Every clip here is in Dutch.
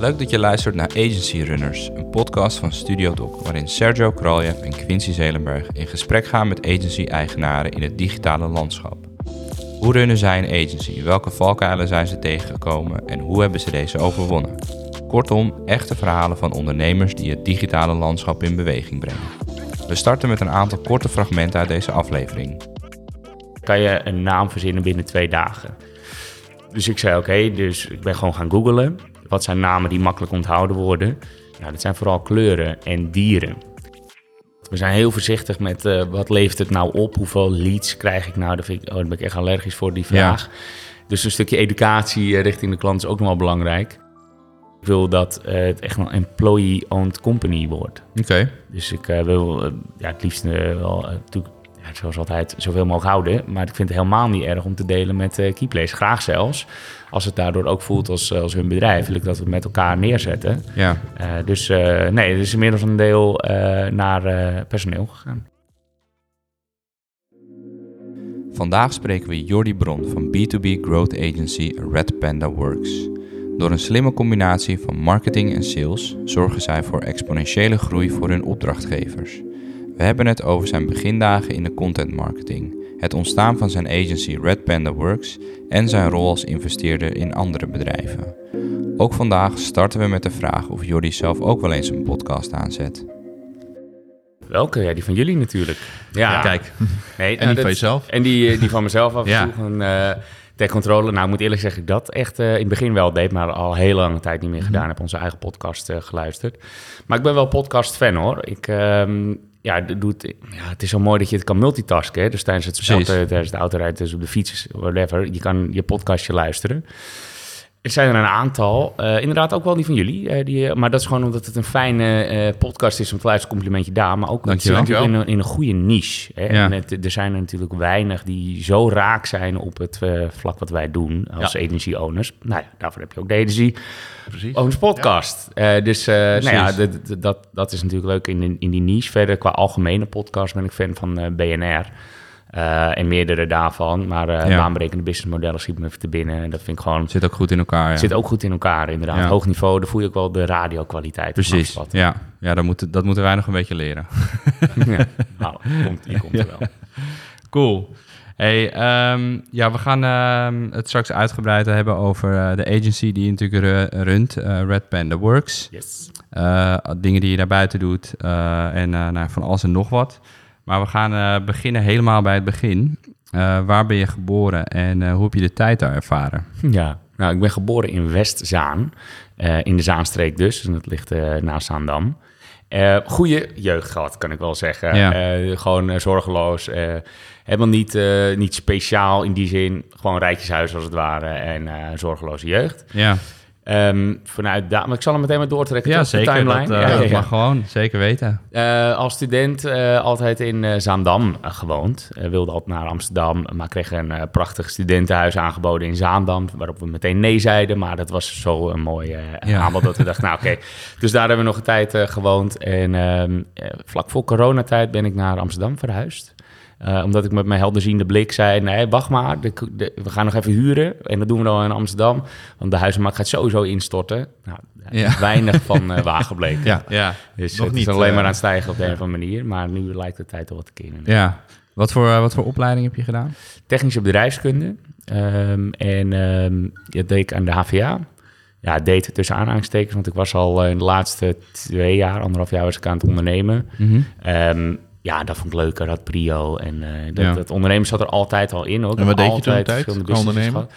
Leuk dat je luistert naar Agency Runners, een podcast van Studio Doc, waarin Sergio Kraljev en Quincy Zelenberg in gesprek gaan met agency-eigenaren in het digitale landschap. Hoe runnen zij een agency? Welke valkuilen zijn ze tegengekomen en hoe hebben ze deze overwonnen? Kortom, echte verhalen van ondernemers die het digitale landschap in beweging brengen. We starten met een aantal korte fragmenten uit deze aflevering. Kan je een naam verzinnen binnen twee dagen? Dus ik zei oké, dus ik ben gewoon gaan googlen. Wat zijn namen die makkelijk onthouden worden? Nou, dat zijn vooral kleuren en dieren. We zijn heel voorzichtig met uh, wat levert het nou op? Hoeveel leads krijg ik nou? Daar, vind ik, oh, daar ben ik echt allergisch voor, die vraag. Dus een stukje educatie uh, richting de klant is ook nog wel belangrijk. Ik wil dat uh, het echt een employee-owned company wordt. Oké. Dus ik wil ja, het liefst wel natuurlijk ja, zoals altijd zoveel mogelijk houden. Maar ik vind het helemaal niet erg om te delen met uh, Keyplace. Graag zelfs. Als het daardoor ook voelt als, als hun bedrijf. Wil ik dat we het met elkaar neerzetten. Ja. Uh, dus uh, nee, het is inmiddels een deel naar personeel gegaan. Vandaag spreken we Jordi Bron van B2B Growth Agency Red Panda Works. Door een slimme combinatie van marketing en sales zorgen zij voor exponentiële groei voor hun opdrachtgevers. We hebben het over zijn begindagen in de content marketing, het ontstaan van zijn agency Red Panda Works en zijn rol als investeerder in andere bedrijven. Ook vandaag starten we met de vraag of Jordi zelf ook wel eens een podcast aanzet. Welke? Ja, die van jullie natuurlijk. Ja, ja. kijk. Nee, en die dat, van jezelf? En die, die van mezelf af en toe. Ja. Uh, ter controle. Nou, ik moet eerlijk zeggen, ik dat echt uh, in het begin wel deed, maar al heel lange tijd niet meer gedaan. Mm -hmm. Heb onze eigen podcast uh, geluisterd. Maar ik ben wel podcast-fan hoor. Ik, uh, ja, doet, ja, het is zo mooi dat je het kan multitasken. Hè? Dus tijdens het sporten, tijdens de autorijden, dus op de fiets, whatever. Je kan je podcastje luisteren. Er zijn er een aantal, uh, inderdaad ook wel die van jullie. Uh, die, maar dat is gewoon omdat het een fijne uh, podcast is om te luisteren. Complimentje daar, maar ook Dankjewel. In, een, in een goede niche. Hè? Ja. En het, er zijn er natuurlijk weinig die zo raak zijn op het vlak wat wij doen als ja. owners. Nou ja, daarvoor heb je ook de Precies. owners podcast. Ja. dus nou ja, dat, dat, dat is natuurlijk leuk in, in die niche. Verder qua algemene podcast ben ik fan van BNR. Uh, en meerdere daarvan. Maar uh, ja. businessmodellen schiet me even te binnen. En dat vind ik gewoon... Zit ook goed in elkaar, ja. Zit ook goed in elkaar, inderdaad. Ja. Hoog niveau, daar voel je ook wel de radiokwaliteit. Precies, ja. Ja, dat moeten, dat moeten wij nog een beetje leren. ja, nou, komt, die komt er wel. Cool. Hey, um, ja, we gaan uh, het straks uitgebreid hebben over uh, de agency die je natuurlijk runt, uh, Red Panda Works. Yes. dingen die je daar buiten doet en nou, van alles en nog wat. Maar we gaan uh, beginnen helemaal bij het begin. Uh, waar ben je geboren en uh, hoe heb je de tijd daar ervaren? Ja, nou, ik ben geboren in Westzaan, in de Zaanstreek dus. En dat ligt naast Zaandam. goede jeugd gehad, kan ik wel zeggen. Ja. gewoon zorgeloos. helemaal niet, niet speciaal in die zin. Gewoon rijtjeshuis als het ware en zorgeloze jeugd. Ja. Um, vanuit daar, maar ik zal hem meteen maar doortrekken. Ja, zeker. De timeline. Dat, uh, ja, ja, mag gewoon, zeker weten. Uh, als student uh, altijd in Zaandam gewoond. wilde altijd naar Amsterdam, maar kreeg een prachtig studentenhuis aangeboden in Zaandam. Waarop we meteen nee zeiden, maar dat was zo een mooi aanbod dat we dachten, nou oké. Okay. Dus daar hebben we nog een tijd gewoond. En ehm, vlak voor coronatijd ben ik naar Amsterdam verhuisd. Uh, omdat ik met mijn helderziende blik zei: nee, wacht maar, de, de, we gaan nog even huren. En dat doen we dan in Amsterdam. Want de huizenmarkt gaat sowieso instorten. Nou, ja. weinig van uh, waar gebleken. ja, ja. Dus nog het niet, is alleen uh, maar aan het stijgen op de een of andere manier. Maar nu lijkt de tijd al wat te keren. Ja. Wat voor, wat voor opleiding heb je gedaan? Technische bedrijfskunde. Um, en um, dat deed ik aan de HVA. Ja, deed tussen aanhalingstekens, want ik was al in de laatste twee jaar, anderhalf jaar was ik aan het ondernemen. Mm -hmm. um, ja, dat vond ik leuker, dat prio. En uh, dat, Ja. dat ondernemen zat er altijd al in. Ook. En wat deed je altijd toen de tijd, ondernemen?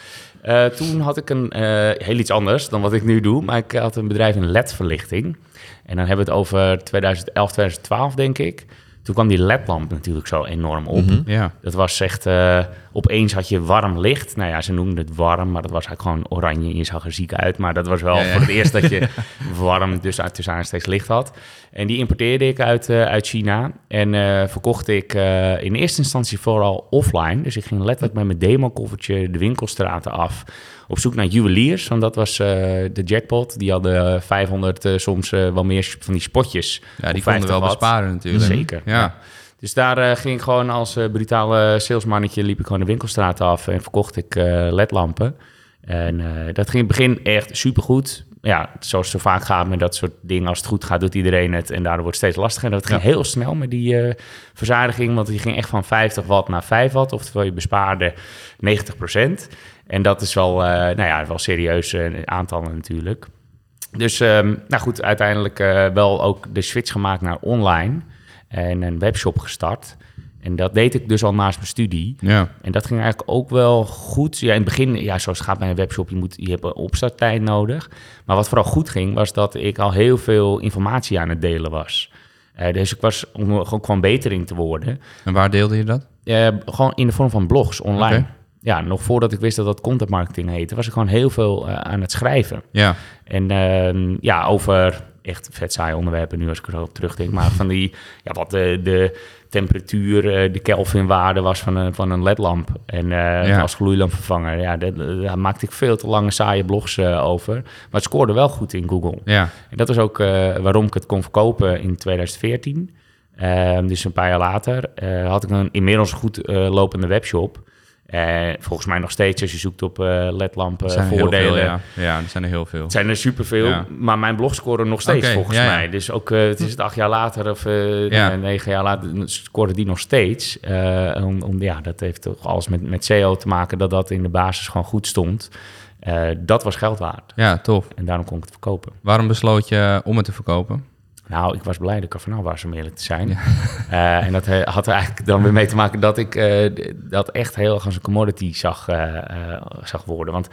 Eh, toen had ik een eh, heel iets anders dan wat ik nu doe. Maar ik had een bedrijf in LED-verlichting. En dan hebben we het over 2011, 2012, denk ik. Toen kwam die LED-lamp natuurlijk zo enorm op. Mhm. Ja. Dat was echt, eh, opeens had je warm licht. Nou ja, ze noemden het warm, maar dat was eigenlijk gewoon oranje. en Je zag er ziek uit, maar dat was wel Ja, ja. voor het eerst dat je warm, dus uit tussen aanstekens licht had. En die importeerde ik uit, eh, uit China en eh, verkocht ik eh, in eerste instantie vooral offline. Dus ik ging letterlijk met mijn demokoffertje de winkelstraten af op zoek naar juweliers. Want dat was eh, de jackpot. Die hadden 500, eh, soms eh, wel meer van die spotjes. ja, die konden 50 wel watt. besparen natuurlijk. Zeker. Ja. Dus daar ging ik gewoon als brutale salesmannetje... liep ik gewoon de winkelstraat af en verkocht ik ledlampen. En dat ging in het begin echt supergoed. ja, zoals het zo vaak gaat met dat soort dingen, als het goed gaat, doet iedereen het. En daardoor wordt het steeds lastiger. En dat ging heel snel met die verzadiging, want die ging echt van 50 watt naar 5 watt. Oftewel, je bespaarde 90 En dat is wel, uh, nou ja, wel serieuze aantallen natuurlijk. Dus, um, nou goed, uiteindelijk uh, wel ook de switch gemaakt naar online en een webshop gestart. En dat deed ik dus al naast mijn studie. Ja. En dat ging eigenlijk ook wel goed. Ja, in het begin, ja, zoals het gaat bij een webshop, je, moet, je hebt een opstarttijd nodig. Maar wat vooral goed ging, was dat ik al heel veel informatie aan het delen was. Uh, dus ik was om er gewoon beter in te worden. En waar deelde je dat? Uh, gewoon in de vorm van blogs online. Okay. Ja, nog voordat ik wist dat dat content marketing heette, was ik gewoon heel veel uh, aan het schrijven. Ja. En ehm, ja, over echt vet saai onderwerpen nu als ik erop terugdenk. Maar van die, ja, wat de, de temperatuur, uh, de Kelvinwaarde was van een, van een ledlamp. En uh, ja. als gloeilampvervanger, ja, dat, daar maakte ik veel te lange saaie blogs uh, over. Maar het scoorde wel goed in Google. Ja. En dat is ook waarom ik het kon verkopen in 2014. Ehm, dus een paar jaar later had ik een inmiddels goed lopende webshop. Uh, volgens mij nog steeds, als je zoekt op uh, ledlampen, voordelen. Veel, ja. ja, er zijn er heel veel. Het zijn er superveel, ja. maar mijn blog scoren nog steeds okay, volgens ja, mij. Dus ook, uh, het is het acht jaar later of negen jaar later, scoren die nog steeds. om, om, ja, dat heeft toch alles met, met SEO te maken, dat dat in de basis gewoon goed stond. dat was geld waard. Ja, tof. En daarom kon ik het verkopen. Waarom besloot je om het te verkopen? Nou, ik was blij dat ik er vanaf was, om eerlijk te zijn. Ja. Uh, en dat had er eigenlijk dan weer mee te maken dat ik uh, dat echt heel erg als een commodity zag, uh, zag worden. Want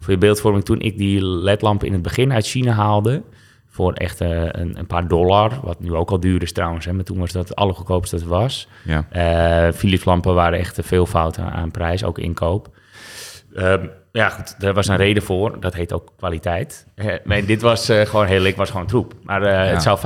voor je beeldvorming, toen ik die ledlamp in het begin uit China haalde... voor echt een, een, paar dollar, wat nu ook al duur is trouwens... Hè, maar toen was dat het allergoedkoopste dat was. Ja. Philips lampen waren echt veel fouten aan prijs, ook inkoop. Ehm, ja, goed, daar was een reden voor. Dat heet ook kwaliteit. maar dit was uh, gewoon heel, ik was gewoon troep. Maar uh, ja. het zou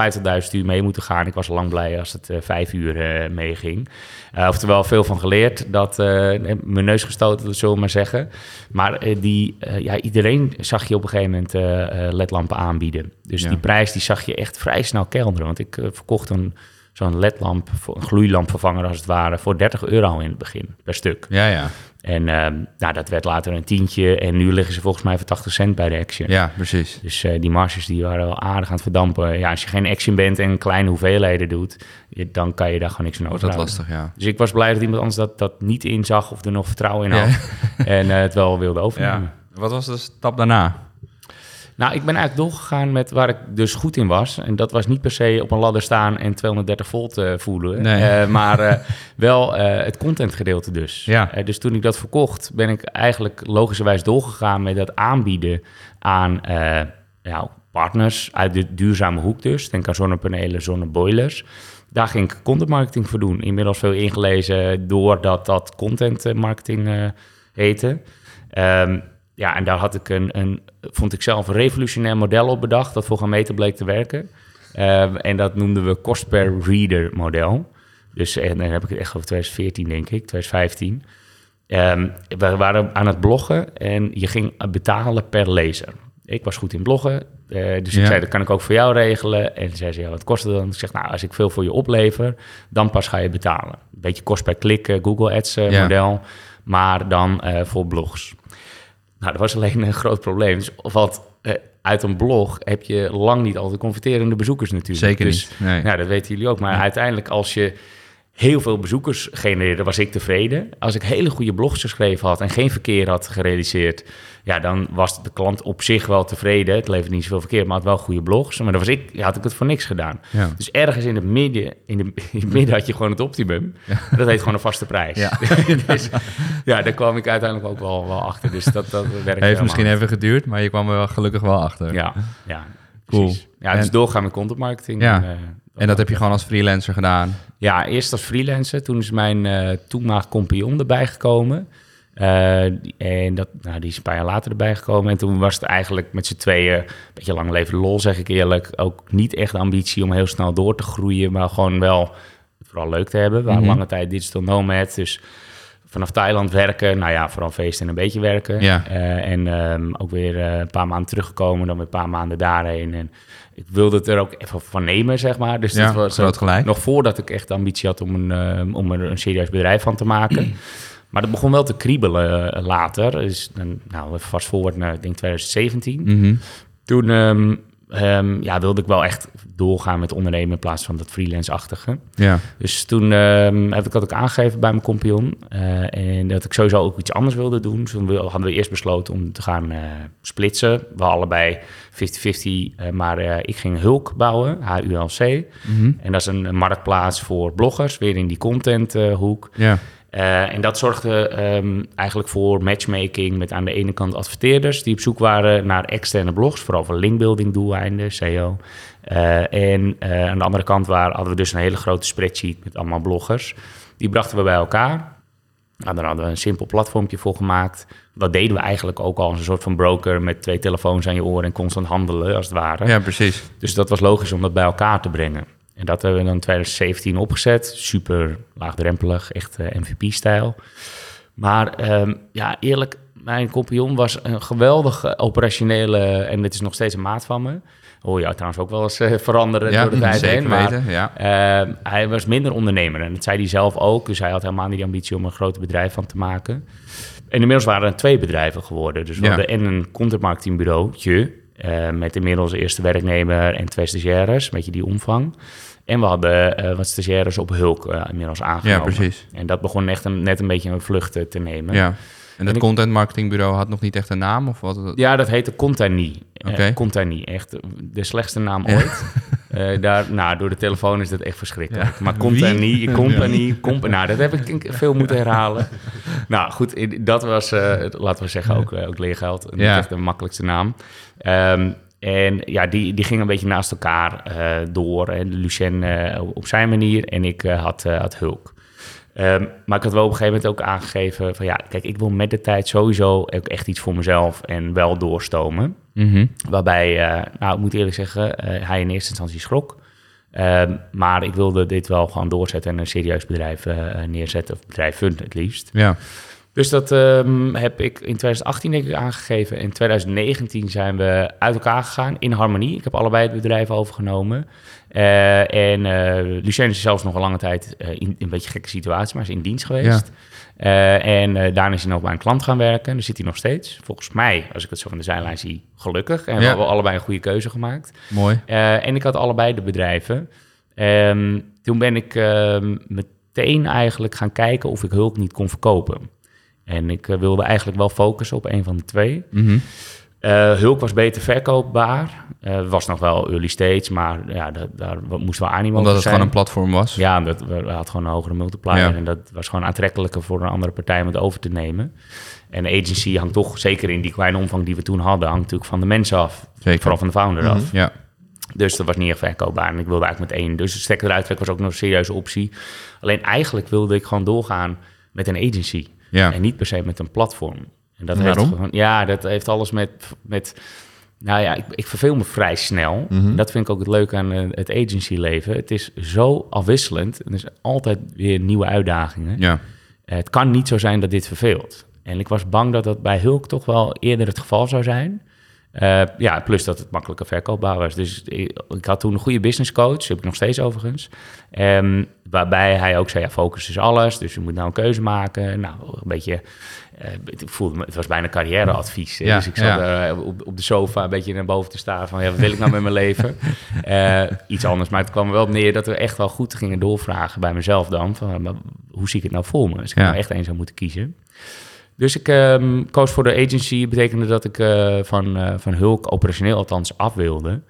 50.000 uur mee moeten gaan. Ik was lang blij als het uh, vijf uur meeging. oftewel, veel van geleerd. Dat mijn neus gestoten, zullen we maar zeggen. Maar die, ja, iedereen zag je op een gegeven moment ledlampen aanbieden. Dus ja. die prijs die zag je echt vrij snel kelderen. Want ik verkocht een zo'n ledlamp, een gloeilampvervanger als het ware, voor 30 euro in het begin per stuk. Ja, ja. En um, nou, dat werd later een tientje en nu liggen ze volgens mij voor 80 cent bij de Action. Ja, precies. Dus uh, die marges die waren wel aardig aan het verdampen. Ja, als je geen Action bent en kleine hoeveelheden doet, dan kan je daar gewoon niks van over. Dat lastig, ja. Dus ik was blij dat iemand anders dat, dat niet inzag of er nog vertrouwen in had. Ja. en uh, het wel wilde overnemen. Ja. Wat was de stap daarna? Nou, ik ben eigenlijk doorgegaan met waar ik dus goed in was. En dat was niet per se op een ladder staan en 230 volt uh, voelen. Nee. Uh, maar uh, wel het contentgedeelte dus. Ja. dus toen ik dat verkocht, ben ik eigenlijk logischerwijs doorgegaan met dat aanbieden aan ja, partners uit de duurzame hoek dus. Denk aan zonnepanelen, zonneboilers. Daar ging ik content marketing voor doen. Inmiddels veel ingelezen doordat dat content marketing heette. Um, ja, en daar had ik een, een, vond ik zelf een revolutionair model op bedacht, dat voor gemeenten bleek te werken. Uh, en dat noemden we cost per reader model. Dus en dan heb ik het echt over 2014, denk ik, 2015. Um, we waren aan het bloggen en je ging betalen per lezer. Ik was goed in bloggen, uh, dus ik zei, dat kan ik ook voor jou regelen. En zei ze, ja, wat kost het dan? Ik zeg, nou, als ik veel voor je oplever, dan pas ga je betalen. Een beetje kost per klik, uh, Google Ads ja. model, maar dan voor blogs. Nou, dat was alleen een groot probleem. Dus, want uh, uit een blog heb je lang niet altijd converterende bezoekers natuurlijk. Zeker dus, niet. Nee. Ja, dat weten jullie ook. Maar uiteindelijk als je heel veel bezoekers genereerde, was ik tevreden. Als ik hele goede blogs geschreven had en geen verkeer had gerealiseerd, ja, dan was de klant op zich wel tevreden. Het levert niet zoveel verkeer, maar had wel goede blogs. Maar dan was ik, ja, had ik het voor niks gedaan. Ja. Dus ergens in het midden, in, de, in het midden had je gewoon het optimum. Ja. Dat heet gewoon een vaste prijs. Ja. dus, ja, daar kwam ik uiteindelijk ook wel, wel achter. Dus dat, dat werkte Heeft misschien even geduurd, maar je kwam er wel gelukkig wel achter. Ja, ja. Cool. Precies. Ja, dus doorgaan met content marketing. Ja. En, uh, En dat heb je gewoon als freelancer gedaan. Ja, eerst als freelancer. Toen is mijn uh, toenmalig compagnon erbij gekomen. Uh, die- en dat, nou, die is een paar jaar later erbij gekomen. En toen was het eigenlijk met z'n tweeën, een beetje lang leven lol zeg ik eerlijk, ook niet echt de ambitie om heel snel door te groeien, maar gewoon wel vooral leuk te hebben. We waren Mhm. lange tijd digital nomad, dus vanaf Thailand werken, nou ja, vooral feesten en een beetje werken. Ja. Eh, en ehm, ook weer eh, een paar maanden teruggekomen, dan weer een paar maanden daarheen. En ik wilde het er ook even van nemen, zeg maar. Dus Ja, dat was groot gelijk. nog voordat ik echt de ambitie had om, een, eh, om er een serieus bedrijf van te maken. Maar dat begon wel te kriebelen later. Dus dan, nou, even vast forward naar, ik denk 2017. Mhm. Toen ehm, ehm, ja, wilde ik wel echt doorgaan met ondernemen in plaats van dat freelance-achtige. Ja. Dus toen ehm, heb ik dat ook aangegeven bij mijn compagnon. eh, en dat ik sowieso ook iets anders wilde doen. Dus toen hadden we eerst besloten om te gaan eh, splitsen. We allebei 50-50, eh, maar ik ging Hulk bouwen, HULC. Mhm. En dat is een, een marktplaats voor bloggers, weer in die contenthoek. Ja. Eh, en dat zorgde ehm, eigenlijk voor matchmaking met aan de ene kant adverteerders die op zoek waren naar externe blogs, vooral voor linkbuilding doeleinden, SEO. Eh, en eh, aan de andere kant waren, hadden we dus een hele grote spreadsheet met allemaal bloggers. Die brachten we bij elkaar. Nou, daar hadden we een simpel platformpje voor gemaakt. Dat deden we eigenlijk ook al als een soort van broker met twee telefoons aan je oren en constant handelen, als het ware. ja, precies. Dus dat was logisch om dat bij elkaar te brengen. En dat hebben we dan in 2017 opgezet. Super laagdrempelig, echt eh, MVP-stijl. Maar ehm, ja, eerlijk, mijn compagnon was een geweldige operationele... en dit is nog steeds een maat van me. Hoor je trouwens ook wel eens eh, veranderen Ja, door de tijd heen. Maar weten. Ja. Ehm, hij was minder ondernemer en dat zei hij zelf ook. Dus hij had helemaal niet de ambitie om een groot bedrijf van te maken. En inmiddels waren er twee bedrijven geworden. Dus we Ja. hadden en een content eh, met inmiddels de eerste werknemer en twee stagiaires, een beetje die omvang. En we hadden eh, wat stagiaires op Hulk eh, inmiddels aangenomen. ja, precies. En dat begon echt een, net een beetje een vlucht te nemen. Ja. En dat ik- content marketingbureau had nog niet echt een naam? Of wat? Ja, dat heette Contani. Oké. Contani, echt de slechtste naam ooit. Eh, daar, nou, door de telefoon is dat echt verschrikkelijk. Maar Contani, Company, comp nou, dat heb ik veel moeten herhalen. nou, goed, dat was, eh, laten we zeggen, ook, eh, ook leergeld. Niet echt de makkelijkste naam. Ehm, en ja, die, die gingen een beetje naast elkaar door. En Lucien op zijn manier en ik had, had Hulk. Ehm, maar ik had wel op een gegeven moment ook aangegeven van ja, kijk, ik wil met de tijd sowieso ook echt iets voor mezelf en wel doorstomen. Mhm. Waarbij, eh, nou, ik moet eerlijk zeggen, eh, hij in eerste instantie schrok. Ehm, maar ik wilde dit wel gewoon doorzetten en een serieus bedrijf eh, neerzetten, of bedrijven het liefst. Ja. Dus dat ehm, heb ik in 2018 denk ik aangegeven. In 2019 zijn we uit elkaar gegaan in harmonie. Ik heb allebei het bedrijf overgenomen. Eh, en eh Lucien is zelfs nog een lange tijd eh, in, in een beetje gekke situatie, maar is in dienst geweest. En daarna is hij nog bij een klant gaan werken. Daar zit hij nog steeds. Volgens mij, als ik het zo van de zijlijn zie, gelukkig. En we hebben allebei een goede keuze gemaakt. Mooi. En ik had allebei de bedrijven. Ehm, toen ben ik ehm, meteen eigenlijk gaan kijken of ik hulp niet kon verkopen. En ik wilde eigenlijk wel focussen op een van de twee. Mhm. Eh, Hulk was beter verkoopbaar. Eh, was nog wel early stage, maar ja, dat, daar moest wel animo Omdat het zijn. gewoon een platform was. Ja, dat, we, hadden gewoon een hogere multiplier. Ja. En dat was gewoon aantrekkelijker voor een andere partij om het over te nemen. En de agency hangt toch, zeker in die kleine omvang die we toen hadden, hangt natuurlijk van de mensen af. Zeker. Vooral van de founder af. Ja. Dus dat was niet echt verkoopbaar. En ik wilde eigenlijk met één. Dus de stekker eruit trekken was ook nog een serieuze optie. Alleen eigenlijk wilde ik gewoon doorgaan met een agency. Ja. En niet per se met een platform. En dat Waarom? heeft gewoon, ja, dat heeft alles met, met nou ja, ik, ik verveel me vrij snel. En Dat vind ik ook het leuke aan eh, het agency leven. Het is zo afwisselend. En er zijn altijd weer nieuwe uitdagingen. Ja. Eh, het kan niet zo zijn dat dit verveelt. En ik was bang dat dat bij Hulk toch wel eerder het geval zou zijn. Eh, ja, plus dat het makkelijker verkoopbaar was. Dus ik, ik had toen een goede business coach, heb ik nog steeds overigens. Ehm, waarbij hij ook zei, ja, focus is alles. Dus je moet nou een keuze maken. Nou, een beetje, ik voelde me, het was bijna carrièreadvies. Ja, dus ik zat ja. eh, op, op de sofa een beetje naar boven te staan van, ja, wat wil ik nou met mijn leven? Eh, iets anders, maar het kwam er wel op neer dat we echt wel goed gingen doorvragen bij mezelf dan. Van, hoe zie ik het nou voor me? Als ik Ja. nou echt één zou moeten kiezen. Dus ik ehm, koos voor de agency. betekende dat ik eh, van, eh, van Hulk operationeel althans af wilde.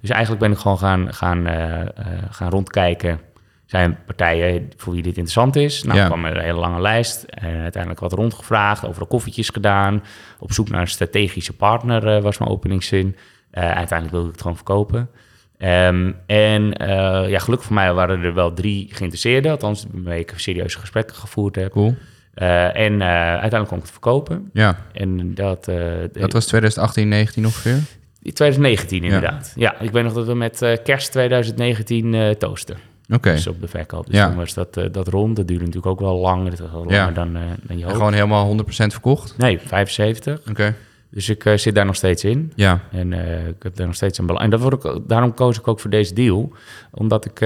Dus eigenlijk ben ik gewoon gaan, gaan, eh, eh, gaan rondkijken. Zijn partijen voor wie dit interessant is? Nou, Ja. kwam er een hele lange lijst. En uiteindelijk wat rondgevraagd, overal koffietjes gedaan. Op zoek naar een strategische partner eh, was mijn openingszin. Eh, uiteindelijk wilde ik het gewoon verkopen. Ehm, en eh, ja, gelukkig voor mij waren er wel drie geïnteresseerden. Althans, waarmee ik serieuze gesprekken gevoerd heb. Cool. Eh, en eh, uiteindelijk kon ik het verkopen. Ja. En dat... eh, Dat was 2018, 19 ongeveer. 2019 inderdaad. Ja. ik weet nog dat we met eh, kerst 2019 eh toosten. Oké. Dus op de verkoop. Dus Ja. toen was dat, eh, dat rond. Dat duurde natuurlijk ook wel lang. Dat was wel Ja. langer dan, eh, dan je hoopt. gewoon helemaal 100% verkocht. Nee, 75. Oké. Dus ik eh, zit daar nog steeds in. Ja. En ik heb daar nog steeds een belang. En dat word ik, ook- daarom koos ik ook voor deze deal. Omdat ik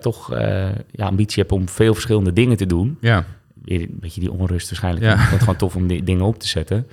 toch ja, ambitie heb om veel verschillende dingen te doen. Ja. Een beetje die onrust waarschijnlijk. Ja. Ik het gewoon tof om die dingen op te zetten.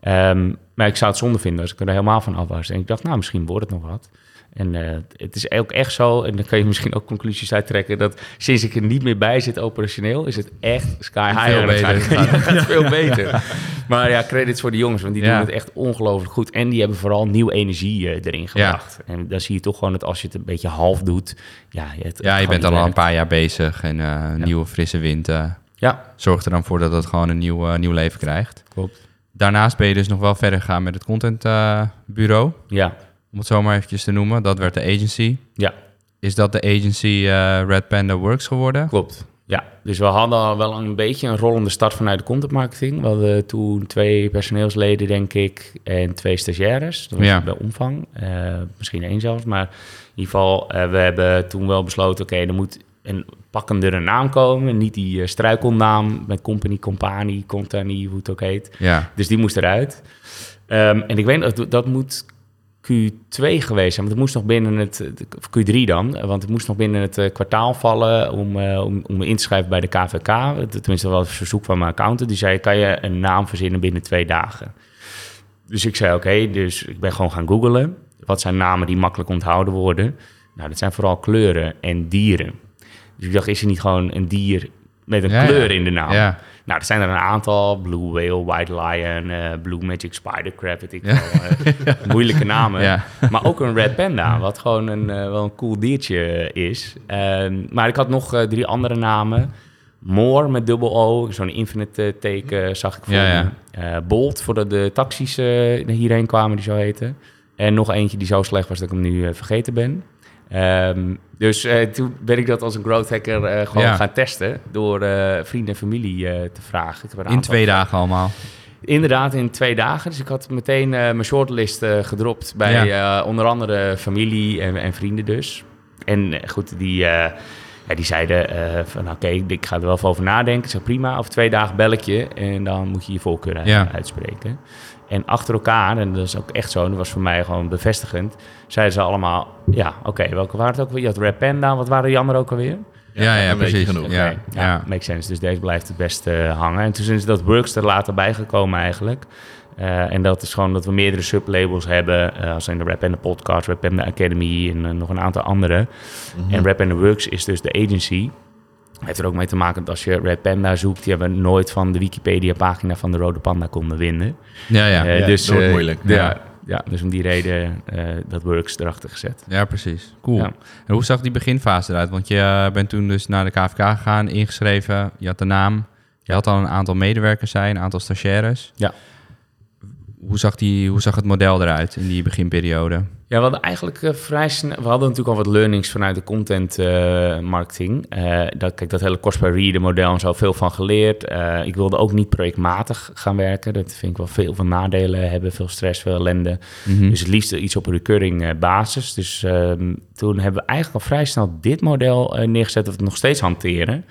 Ehm, maar ik zou het zonde vinden als ik er helemaal van af was. En ik dacht, nou, misschien wordt het nog wat. En eh, het is ook echt zo, en dan kan je misschien ook conclusies uittrekken, dat sinds ik er niet meer bij zit operationeel, is het echt sky high. Veel beter. Ja, het gaat veel beter. Maar ja, credits voor de jongens, want die Ja. doen het echt ongelooflijk goed. En die hebben vooral nieuwe energie eh, erin gebracht. En dan zie je toch gewoon dat als je het een beetje half doet, ja, het, Ja, je bent al een paar jaar bezig en eh, nieuwe frisse wind Ja, zorgt er dan voor dat het gewoon een nieuw, nieuw leven krijgt. klopt. Daarnaast ben je dus nog wel verder gegaan met het contentbureau, Ja, om het zo maar eventjes te noemen. Dat werd de agency. ja. Is dat de agency eh, Red Panda Works geworden? Klopt. Ja, dus we hadden al wel een beetje een rollende start vanuit de content marketing. We hadden toen twee personeelsleden, denk ik, en twee stagiaires. Dat was Ja. de omvang. Eh, misschien één zelfs. Maar in ieder geval, eh, we hebben toen wel besloten... oké, er moet een pakkendere naam komen. Niet die struikelnaam met company, company, company, hoe het ook heet. Ja, Dus die moest eruit. Ehm, en ik weet dat dat moet Q2 geweest zijn, want het moest nog binnen het of Q3 dan, want het moest nog binnen het eh, kwartaal vallen om, eh, om, om in te schrijven bij de KVK. Tenminste, dat was een verzoek van mijn accountant. Die zei: kan je een naam verzinnen binnen twee dagen? Dus ik zei: oké, dus ik ben gewoon gaan googlen. Wat zijn namen die makkelijk onthouden worden? Nou, dat zijn vooral kleuren en dieren. Dus ik dacht: is er niet gewoon een dier met een Ja, kleur in de naam? ja. Nou, er zijn er een aantal. Blue Whale, White Lion, eh, Blue Magic Spider Crab, weet ik Ja. wel. eh, moeilijke namen. Ja. Maar ook een Red Panda, wat gewoon een, eh, wel een cool diertje is. Ehm, maar ik had nog drie andere namen. Moor met dubbel O, zo'n infinite teken zag ik voor Ja. Eh, Bolt, voordat de taxis hierheen kwamen, die zo heten. En nog eentje die zo slecht was dat ik hem nu vergeten ben. Ehm, dus eh, toen ben ik dat als een growth hacker eh, gewoon Ja. gaan testen door eh, vrienden en familie te vragen. Ik heb een In aantal- twee dagen allemaal. Inderdaad, in twee dagen. Dus ik had meteen mijn shortlist gedropt bij onder andere familie en, en vrienden dus. En goed, die, ja, die zeiden van oké, ik ga er wel even over nadenken. Ik zeg prima, over twee dagen bel ik je en dan moet je je voorkeur Ja. uitspreken. En achter elkaar, en dat is ook echt zo, en dat was voor mij gewoon bevestigend, zeiden ze allemaal, ja, oké, welke waren het ook weer? Je had Red Panda, wat waren die anderen ook alweer? Ja, ja, precies. genoeg. Ja, Oké, ja. ja, makes sense. Dus deze blijft het beste hangen. En toen is dat Works er later bijgekomen eigenlijk. Eh, en dat is gewoon dat we meerdere sublabels hebben. eh als in de Rap and the Podcast, Rap and the Academy en eh, nog een aantal andere. En Rap and the Works is dus de agency. Heeft er ook mee te maken dat als je Red Panda zoekt, die hebben nooit van de Wikipedia-pagina van de Rode Panda konden vinden. Ja, ja. Eh, Ja, dus, dat wordt eh, moeilijk. Ja, Ja. ja. dus om die reden eh, dat Works erachter gezet. Ja, precies. Cool. Ja. En hoe zag die beginfase eruit? Want je bent toen dus naar de KVK gegaan, ingeschreven, je had de naam. Je had al een aantal medewerkers zijn, een aantal stagiaires. Ja. Hoe zag, die, hoe zag het model eruit in die beginperiode? Ja, we hadden eigenlijk eh, vrij snel... We hadden natuurlijk al wat learnings vanuit de content eh, marketing. Eh, dat, kijk, dat hele cost per reader model en zo, veel van geleerd. Ik wilde ook niet projectmatig gaan werken. Dat vind ik wel veel van nadelen hebben. Veel stress, veel ellende. Mhm. Dus het liefst iets op een recurring basis. Dus ehm, toen hebben we eigenlijk al vrij snel dit model neergezet... dat we het nog steeds hanteren.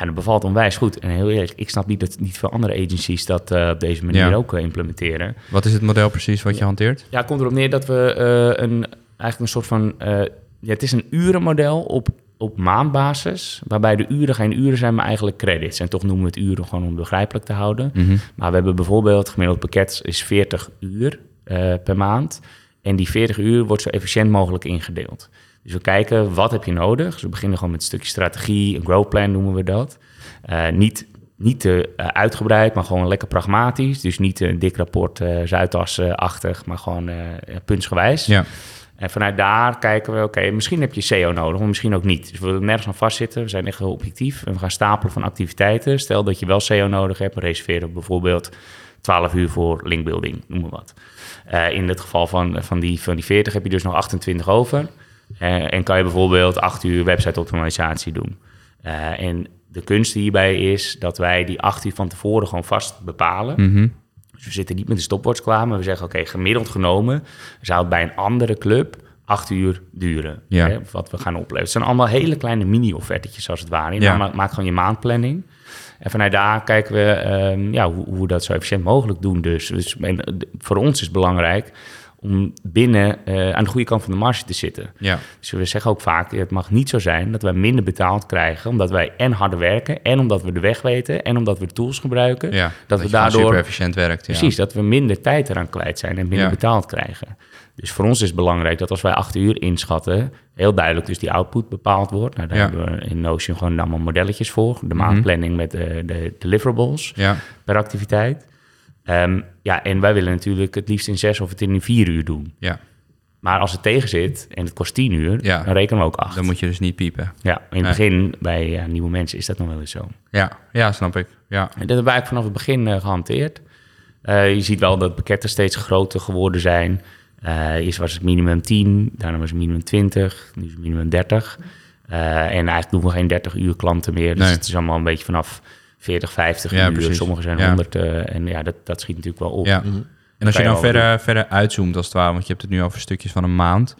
En dat bevalt onwijs goed. En heel eerlijk, ik snap niet dat niet veel andere agencies... dat eh, op deze manier Ja. ook eh, implementeren. Wat is het model precies wat je hanteert? Ja, het komt erop neer dat we eh, een, eigenlijk een soort van... ja, het is een urenmodel op, op maandbasis... waarbij de uren geen uren zijn, maar eigenlijk credits. En toch noemen we het uren gewoon om begrijpelijk te houden. Mhm. Maar we hebben bijvoorbeeld, het gemiddeld pakket is 40 uur per maand. En die 40 uur wordt zo efficiënt mogelijk ingedeeld. Dus we kijken, wat heb je nodig? Dus we beginnen gewoon met een stukje strategie, een growth plan noemen we dat. Eh, niet, niet te eh, uitgebreid, maar gewoon lekker pragmatisch. Dus niet een dik rapport, eh Zuidas-achtig, maar gewoon puntsgewijs. Ja. En vanuit daar kijken we, oké, misschien heb je SEO nodig, maar misschien ook niet. Dus we willen nergens aan vastzitten. We zijn echt heel objectief. En we gaan stapelen van activiteiten. Stel dat je wel SEO nodig hebt, reserveren we bijvoorbeeld 12 uur voor linkbuilding, noem maar wat. In het geval van, van, die, van die 40 heb je dus nog 28 over. Eh, en kan je bijvoorbeeld 8 uur website optimalisatie doen. Eh, en de kunst hierbij is dat wij die 8 uur van tevoren gewoon vast bepalen. Mhm. Dus we zitten niet met de stopwatch klaar, maar we zeggen: oké, gemiddeld genomen zou het bij een andere club acht uur duren. Ja. Hè, wat we gaan opleveren. Het zijn allemaal hele kleine mini-offertetjes als het ware. Ja. maakt gewoon je maandplanning. En vanuit daar kijken we ehm, ja, hoe, hoe we dat zo efficiënt mogelijk doen. Dus, dus en, eh, voor ons is het belangrijk om binnen eh, aan de goede kant van de marge te zitten. Ja, Dus we zeggen ook vaak, het mag niet zo zijn dat wij minder betaald krijgen, omdat wij en harder werken, en omdat we de weg weten, en omdat we tools gebruiken. ja. we daardoor- super efficiënt werkt. Ja. Precies, dat we minder tijd eraan kwijt zijn en minder betaald krijgen. Dus voor ons is het belangrijk dat als wij acht uur inschatten, heel duidelijk dus die output bepaald wordt. Nou, daar Ja. Mhm. hebben we in Notion gewoon allemaal modelletjes voor. De maandplanning met de, de deliverables Ja, per activiteit. Ehm, ja, en wij willen natuurlijk het liefst in zes of het in vier uur doen. ja. Maar als het tegen zit en het kost tien uur, Ja. dan rekenen we ook acht. Dan moet je dus niet piepen. Ja, in het Nee. begin bij ja, nieuwe mensen is dat nog wel eens zo. Ja, ja snap ik. Ja, En dat hebben we eigenlijk vanaf het begin eh, gehanteerd. Eh, je ziet wel dat pakketten steeds groter geworden zijn. Eh eerst was het minimum 10, daarna was het minimum 20, nu is het minimum 30. Eh, en eigenlijk doen we geen 30 uur klanten meer. Dus Nee. het is allemaal een beetje vanaf 40, 50 Ja, uur. precies. Sommige zijn Ja. 100. eh, en ja, dat, dat schiet natuurlijk wel op. ja. En als je dan verder, verder uitzoomt als het ware, want je hebt het nu over stukjes van een maand.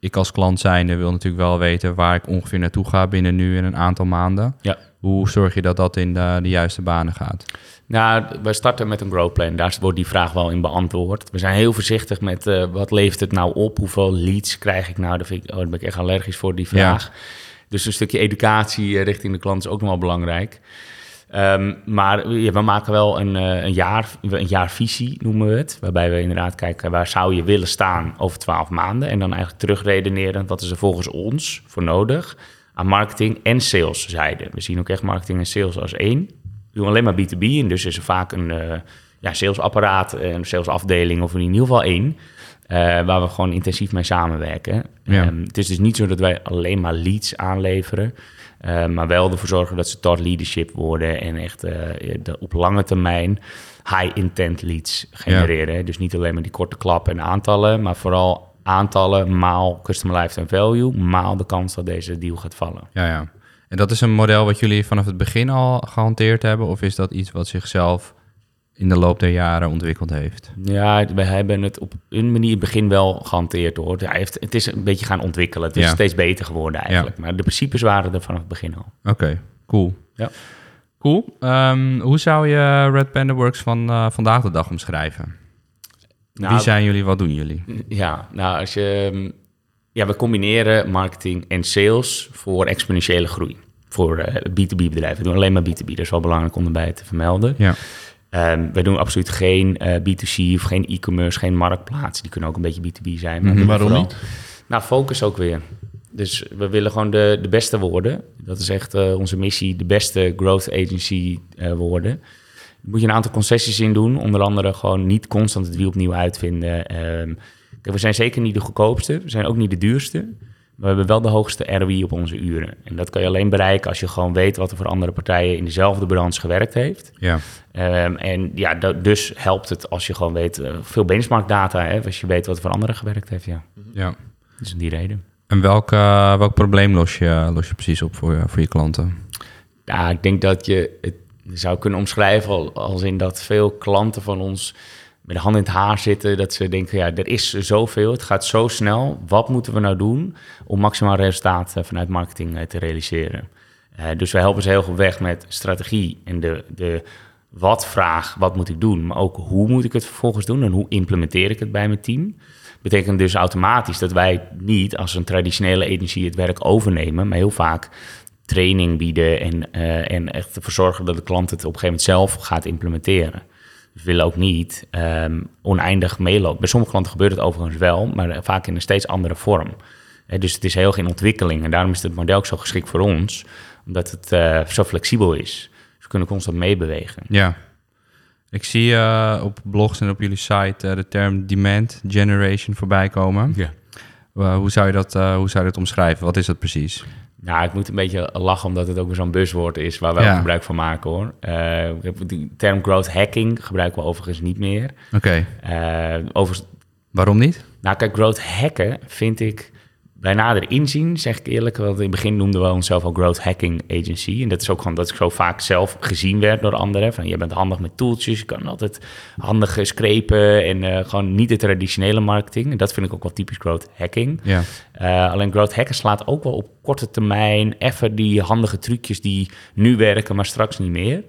Ik als klant zijnde wil natuurlijk wel weten waar ik ongeveer naartoe ga binnen nu en een aantal maanden. Ja. Hoe zorg je dat dat in de, de juiste banen gaat? Nou, we starten met een growth plan. Daar wordt die vraag wel in beantwoord. We zijn heel voorzichtig met eh, wat levert het nou op? Hoeveel leads krijg ik nou? Daar, vind ik, oh, daar ben ik echt allergisch voor, die vraag. Dus een stukje educatie eh, richting de klant is ook nog wel belangrijk. Ehm, maar ja, we maken wel een, eh, een, jaar, een jaarvisie, noemen we het. Waarbij we inderdaad kijken waar zou je willen staan over 12 maanden. En dan eigenlijk terugredeneren wat is er volgens ons voor nodig aan marketing en sales zijde. We zien ook echt marketing en sales als één. We doen alleen maar B2B en dus is er vaak een eh, ja, salesapparaat, een salesafdeling of in ieder geval één. eh, waar we gewoon intensief mee samenwerken. Ja. Ehm, het is dus niet zo dat wij alleen maar leads aanleveren. Eh, maar wel ervoor zorgen dat ze tot leadership worden en echt eh, de, op lange termijn high intent leads genereren. Dus niet alleen maar die korte klap en aantallen, maar vooral aantallen maal customer lifetime value, maal de kans dat deze deal gaat vallen. Ja, ja. En dat is een model wat jullie vanaf het begin al gehanteerd hebben? Of is dat iets wat zichzelf in de loop der jaren ontwikkeld heeft? Ja, we hebben het op een manier in het begin wel gehanteerd hoor. Hij heeft, het is een beetje gaan ontwikkelen. Het is Ja. steeds beter geworden eigenlijk. Maar de principes waren er vanaf het begin al. Oké, cool. Ja. Cool. Ehm, hoe zou je Red Panda Works van eh, vandaag de dag omschrijven? Nou, Wie zijn jullie, wat doen jullie? Ja, nou als je... mm, Ja, we combineren marketing en sales voor exponentiële groei. Voor eh, B2B-bedrijven. We doen alleen maar B2B. Dat is wel belangrijk om erbij te vermelden. Ja, Ehm, we doen absoluut geen eh, B2C of geen e-commerce, geen marktplaats. Die kunnen ook een beetje B2B zijn. Maar Mhm. Waarom niet? Nou, focus ook weer. Dus we willen gewoon de, de beste worden. Dat is echt eh, onze missie, de beste growth agency eh, worden. Daar moet je een aantal concessies in doen. Onder andere gewoon niet constant het wiel opnieuw uitvinden. Kijk, we zijn zeker niet de goedkoopste. We zijn ook niet de duurste. Maar we hebben wel de hoogste ROI op onze uren. En dat kan je alleen bereiken als je gewoon weet wat er voor andere partijen in dezelfde branche gewerkt heeft. ja, Ehm, en ja, dus helpt het als je gewoon weet, eh, veel benchmark data, hè, als je weet wat er voor anderen gewerkt heeft. Ja, ja. dus om die reden. En welk, eh, welk probleem los je, los je precies op voor, je- voor je klanten? Ja, ik denk dat je het zou kunnen omschrijven al- als in dat veel klanten van ons met de hand in het haar zitten. Dat ze denken, ja, er is zoveel, het gaat zo snel. Wat moeten we nou doen om maximaal resultaat eh, vanuit marketing eh, te realiseren? Eh, dus wij helpen ze heel goed weg met strategie en de, de wat-vraag, wat moet ik doen? Maar ook hoe moet ik het vervolgens doen en hoe implementeer ik het bij mijn team? Betekent dus automatisch dat wij niet als een traditionele agency het werk overnemen, maar heel vaak training bieden en, en echt ervoor zorgen dat de klant het op een gegeven moment zelf gaat implementeren. Willen ook niet ehm, oneindig meelopen. Bij sommige klanten gebeurt het overigens wel, maar vaak in een steeds andere vorm. Dus het is heel erg in ontwikkeling en daarom is het model ook zo geschikt voor ons, omdat het eh, zo flexibel is. Dus we kunnen constant meebewegen. Ja. Ik zie eh, op blogs en op jullie site eh, de term demand generation voorbij komen. Ja. Hoe, zou je dat, hoe zou je dat omschrijven? Wat is dat precies? Nou, ik moet een beetje lachen omdat het ook weer zo'n buzzwoord is waar wij Ja. ook gebruik van maken hoor. Eh, ik heb die term growth hacking gebruiken we overigens niet meer. Oké, Eh overigens, waarom niet? nou kijk, growth hacken vind ik bij nader inzien, zeg ik eerlijk, want in het begin noemden we onszelf al growth hacking agency. En dat is ook gewoon dat ik zo vaak zelf gezien werd door anderen. Van je bent handig met tooltjes, je kan altijd handig screpen en eh, gewoon niet de traditionele marketing. En dat vind ik ook wel typisch growth hacking. Ja, Uh, alleen growth hacken slaat ook wel op korte termijn even die handige trucjes die nu werken, maar straks niet meer.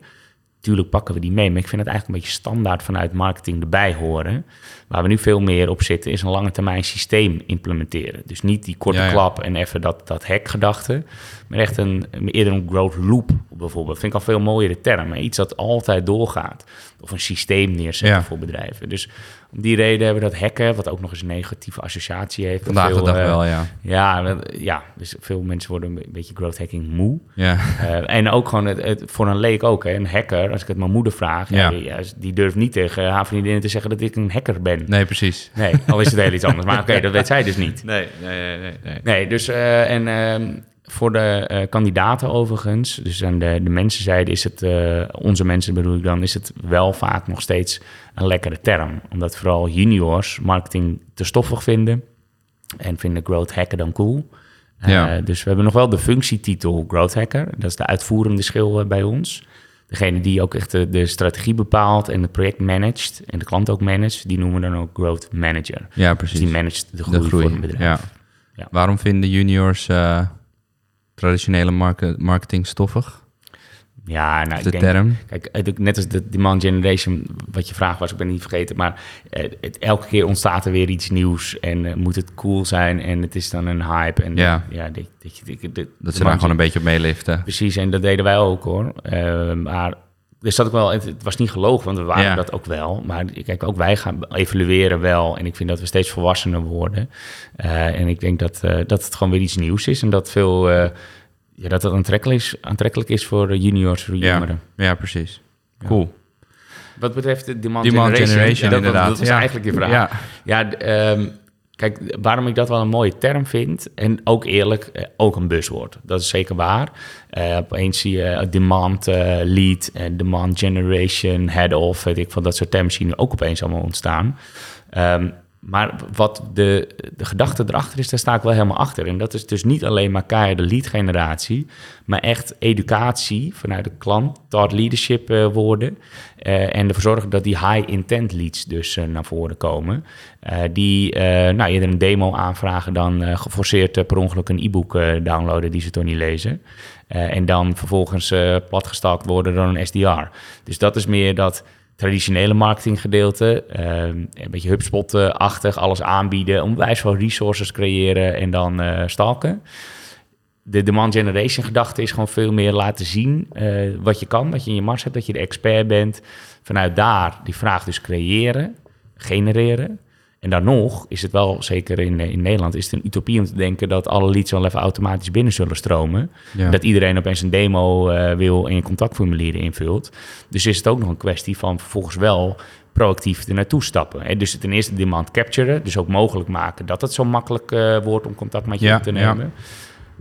Tuurlijk pakken we die mee, maar ik vind het eigenlijk een beetje standaard vanuit marketing erbij horen. Waar we nu veel meer op zitten, is een lange termijn systeem implementeren. Dus niet die korte Ja, ja. klap en even dat, dat hack-gedachte, maar echt een, eerder een growth loop bijvoorbeeld. Vind ik al veel mooiere term. Iets dat altijd doorgaat. Of een systeem neerzetten Ja. voor bedrijven. Dus om die reden hebben we dat hacken, wat ook nog eens een negatieve associatie heeft. Vandaag de Veel, dag eh, wel, ja. Ja, ja, dus veel mensen worden een be- beetje growth hacking moe. Ja, Eh, en ook gewoon het, het- voor een leek ook, hè, een hacker. Als ik het mijn moeder vraag, ja. Die, die durft niet tegen haar vriendinnen te zeggen dat ik een hacker ben. nee, precies. Nee, al is het heel iets anders. Maar oké, dat weet zij dus niet. Nee, nee, nee, nee. nee. Nee, dus eh, en ehm, voor de eh, kandidaten overigens, dus aan de, de mensenzijde is het, eh, onze mensen bedoel ik dan, is het wel vaak nog steeds een lekkere term. Omdat vooral juniors marketing te stoffig vinden en vinden growth hacker dan cool. Eh, Ja. Dus we hebben nog wel de functietitel growth hacker. Dat is de uitvoerende schil bij ons. Degene die ook echt de, de strategie bepaalt en het project managt en de klant ook managt, die noemen we dan ook growth manager. Ja, Dus precies. die managt de groei, de groei. voor een bedrijf. Ja. Ja. Waarom vinden juniors traditionele marke- marketing stoffig? Ja, nou, ik de denk, term? Kijk, net als de demand generation, wat je vraag was, ik ben niet vergeten, maar eh, het, elke keer ontstaat er weer iets nieuws en eh, moet het cool zijn en het is dan een hype. En Ja. ja dat, dat, ze daar gewoon een beetje op meeliften. Precies, en dat deden wij ook hoor. Eh, maar er zat ook wel, het, was niet gelogen, want we waren Ja. dat ook wel. Maar kijk, ook wij gaan evalueren wel. En ik vind dat we steeds volwassener worden. Eh, en ik denk dat, eh, dat het gewoon weer iets nieuws is en dat veel. eh, ja, dat het aantrekkelijk is, aantrekkelijk is voor juniors, voor Ja, jongeren. ja, precies. Cool. Wat betreft de demand, Demand generation, generation, ja, dat, inderdaad. Dat was Ja. eigenlijk je vraag. Ja. Ehm, kijk, waarom ik dat wel een mooie term vind, en ook eerlijk, eh, ook een buzzword. Dat is zeker waar. Eh, opeens zie je eh, demand lead en demand generation, head of, weet ik van dat soort termen zien ook opeens allemaal ontstaan. Ehm, maar wat de, de gedachte erachter is, daar sta ik wel helemaal achter. En dat is dus niet alleen maar keiharde lead generatie, maar echt educatie vanuit de klant, thought leadership eh, woorden. eh, en ervoor zorgen dat die high intent leads dus eh, naar voren komen. Die nou, eerder een demo aanvragen dan geforceerd per ongeluk een e-book downloaden die ze toch niet lezen. En dan vervolgens platgestakt worden door een SDR. Dus dat is meer dat traditionele marketinggedeelte. eh, een beetje HubSpot-achtig, alles aanbieden, onwijs veel resources creëren en dan eh, stalken. De demand generation gedachte is gewoon veel meer laten zien eh, wat je kan, wat je in je mars hebt, dat je de expert bent. Vanuit daar die vraag dus creëren, genereren. En dan nog is het wel, zeker in, eh, in Nederland, is het een utopie om te denken dat alle leads wel even automatisch binnen zullen stromen. Ja. Dat iedereen opeens een demo eh, wil en je contactformulieren invult. Dus is het ook nog een kwestie van vervolgens wel proactief er naartoe stappen. Hè? Dus ten eerste demand capturen, dus ook mogelijk maken dat het zo makkelijk eh, wordt om contact met je Ja, op te ja. nemen.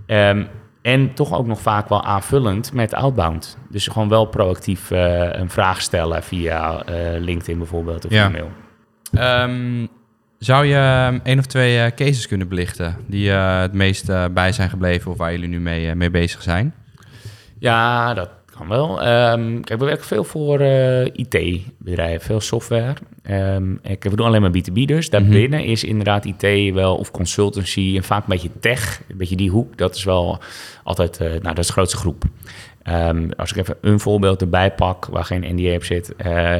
Ehm, en toch ook nog vaak wel aanvullend met outbound. Dus gewoon wel proactief eh, een vraag stellen via eh, LinkedIn bijvoorbeeld of Ja. e-mail. Ehm, zou je ehm, één of twee eh, cases kunnen belichten die eh, het meest eh, bij zijn gebleven of waar jullie nu mee, mee bezig zijn? Ja, dat kan wel. Ehm, kijk, we werken veel voor IT-bedrijven, veel software. Ehm, ik, we doen alleen maar B2B dus. Daarbinnen is inderdaad IT wel of consultancy en vaak een beetje tech, een beetje die hoek. Dat is wel altijd, nou dat is de grootste groep. Als ik even een voorbeeld erbij pak, waar geen NDA op zit,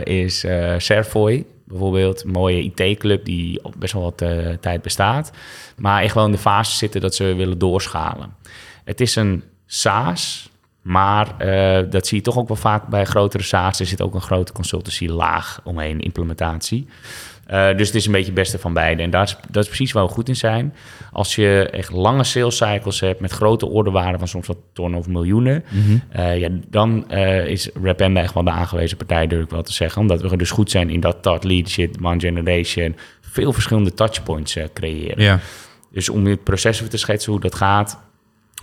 is eh Servoy. Bijvoorbeeld een mooie IT-club die best wel wat eh, tijd bestaat. Maar in gewoon de fase zitten dat ze willen doorschalen. Het is een SaaS, maar eh, dat zie je toch ook wel vaak bij grotere SaaS. Er zit ook een grote consultancy-laag omheen, implementatie. Eh, dus het is een beetje het beste van beide. En daar is, dat is precies waar we goed in zijn. Als je echt lange sales cycles hebt met grote orderwaarden van soms wat tonnen of miljoenen, eh, ja, dan eh, is Rapenda echt wel de aangewezen partij, durf ik wel te zeggen. Omdat we dus goed zijn in dat thought leadership, demand generation, veel verschillende touchpoints creëren. Ja, Dus om het proces even te schetsen hoe dat gaat.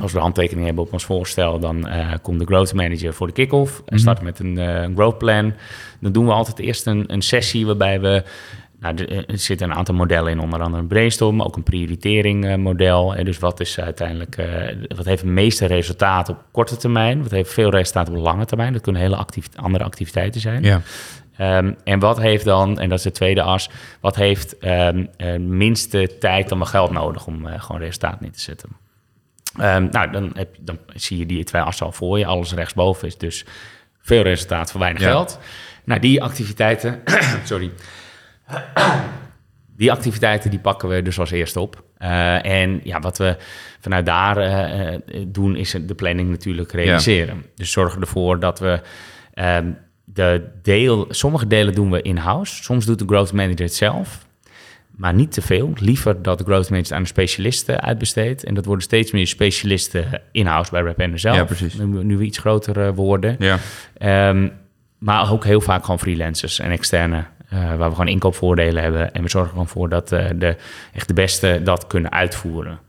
Als we handtekeningen hebben op ons voorstel, dan komt de growth manager voor de kick-off. En start met een, een growth plan. Dan doen we altijd eerst een, een sessie waarbij we. Nou, er er zitten een aantal modellen in, onder andere een brainstorm, ook een prioritering eh, model. En dus wat is uiteindelijk, eh, wat heeft het meeste resultaat op korte termijn? Wat heeft veel resultaat op lange termijn? Dat kunnen hele actief, andere activiteiten zijn. ja. Ehm, en wat heeft dan, en dat is de tweede as, wat heeft ehm eh, minste tijd dan maar geld nodig om eh, gewoon resultaat neer te zetten? Ehm, nou, dan, heb, je- dan zie je die twee assen al voor je. Alles rechtsboven is dus veel resultaat voor weinig Ja. geld. Nou, die activiteiten, sorry, die activiteiten die pakken we dus als eerste op. Eh, en ja, wat we vanuit daar eh, eh, doen, is de planning natuurlijk realiseren. Dus zorgen ervoor dat we ehm, de deel, sommige delen doen we in-house. Soms doet de growth manager het zelf, maar niet te veel. Liever dat de growth manager aan de specialisten uitbesteedt. En dat worden steeds meer specialisten in-house bij Rapender zelf. Ja, precies. Nu, nu we iets groter worden. Ja, Ehm, maar ook heel vaak gewoon freelancers en externe. Eh, waar we gewoon inkoopvoordelen hebben. En we zorgen gewoon voor dat eh, de, echt de beste dat kunnen uitvoeren.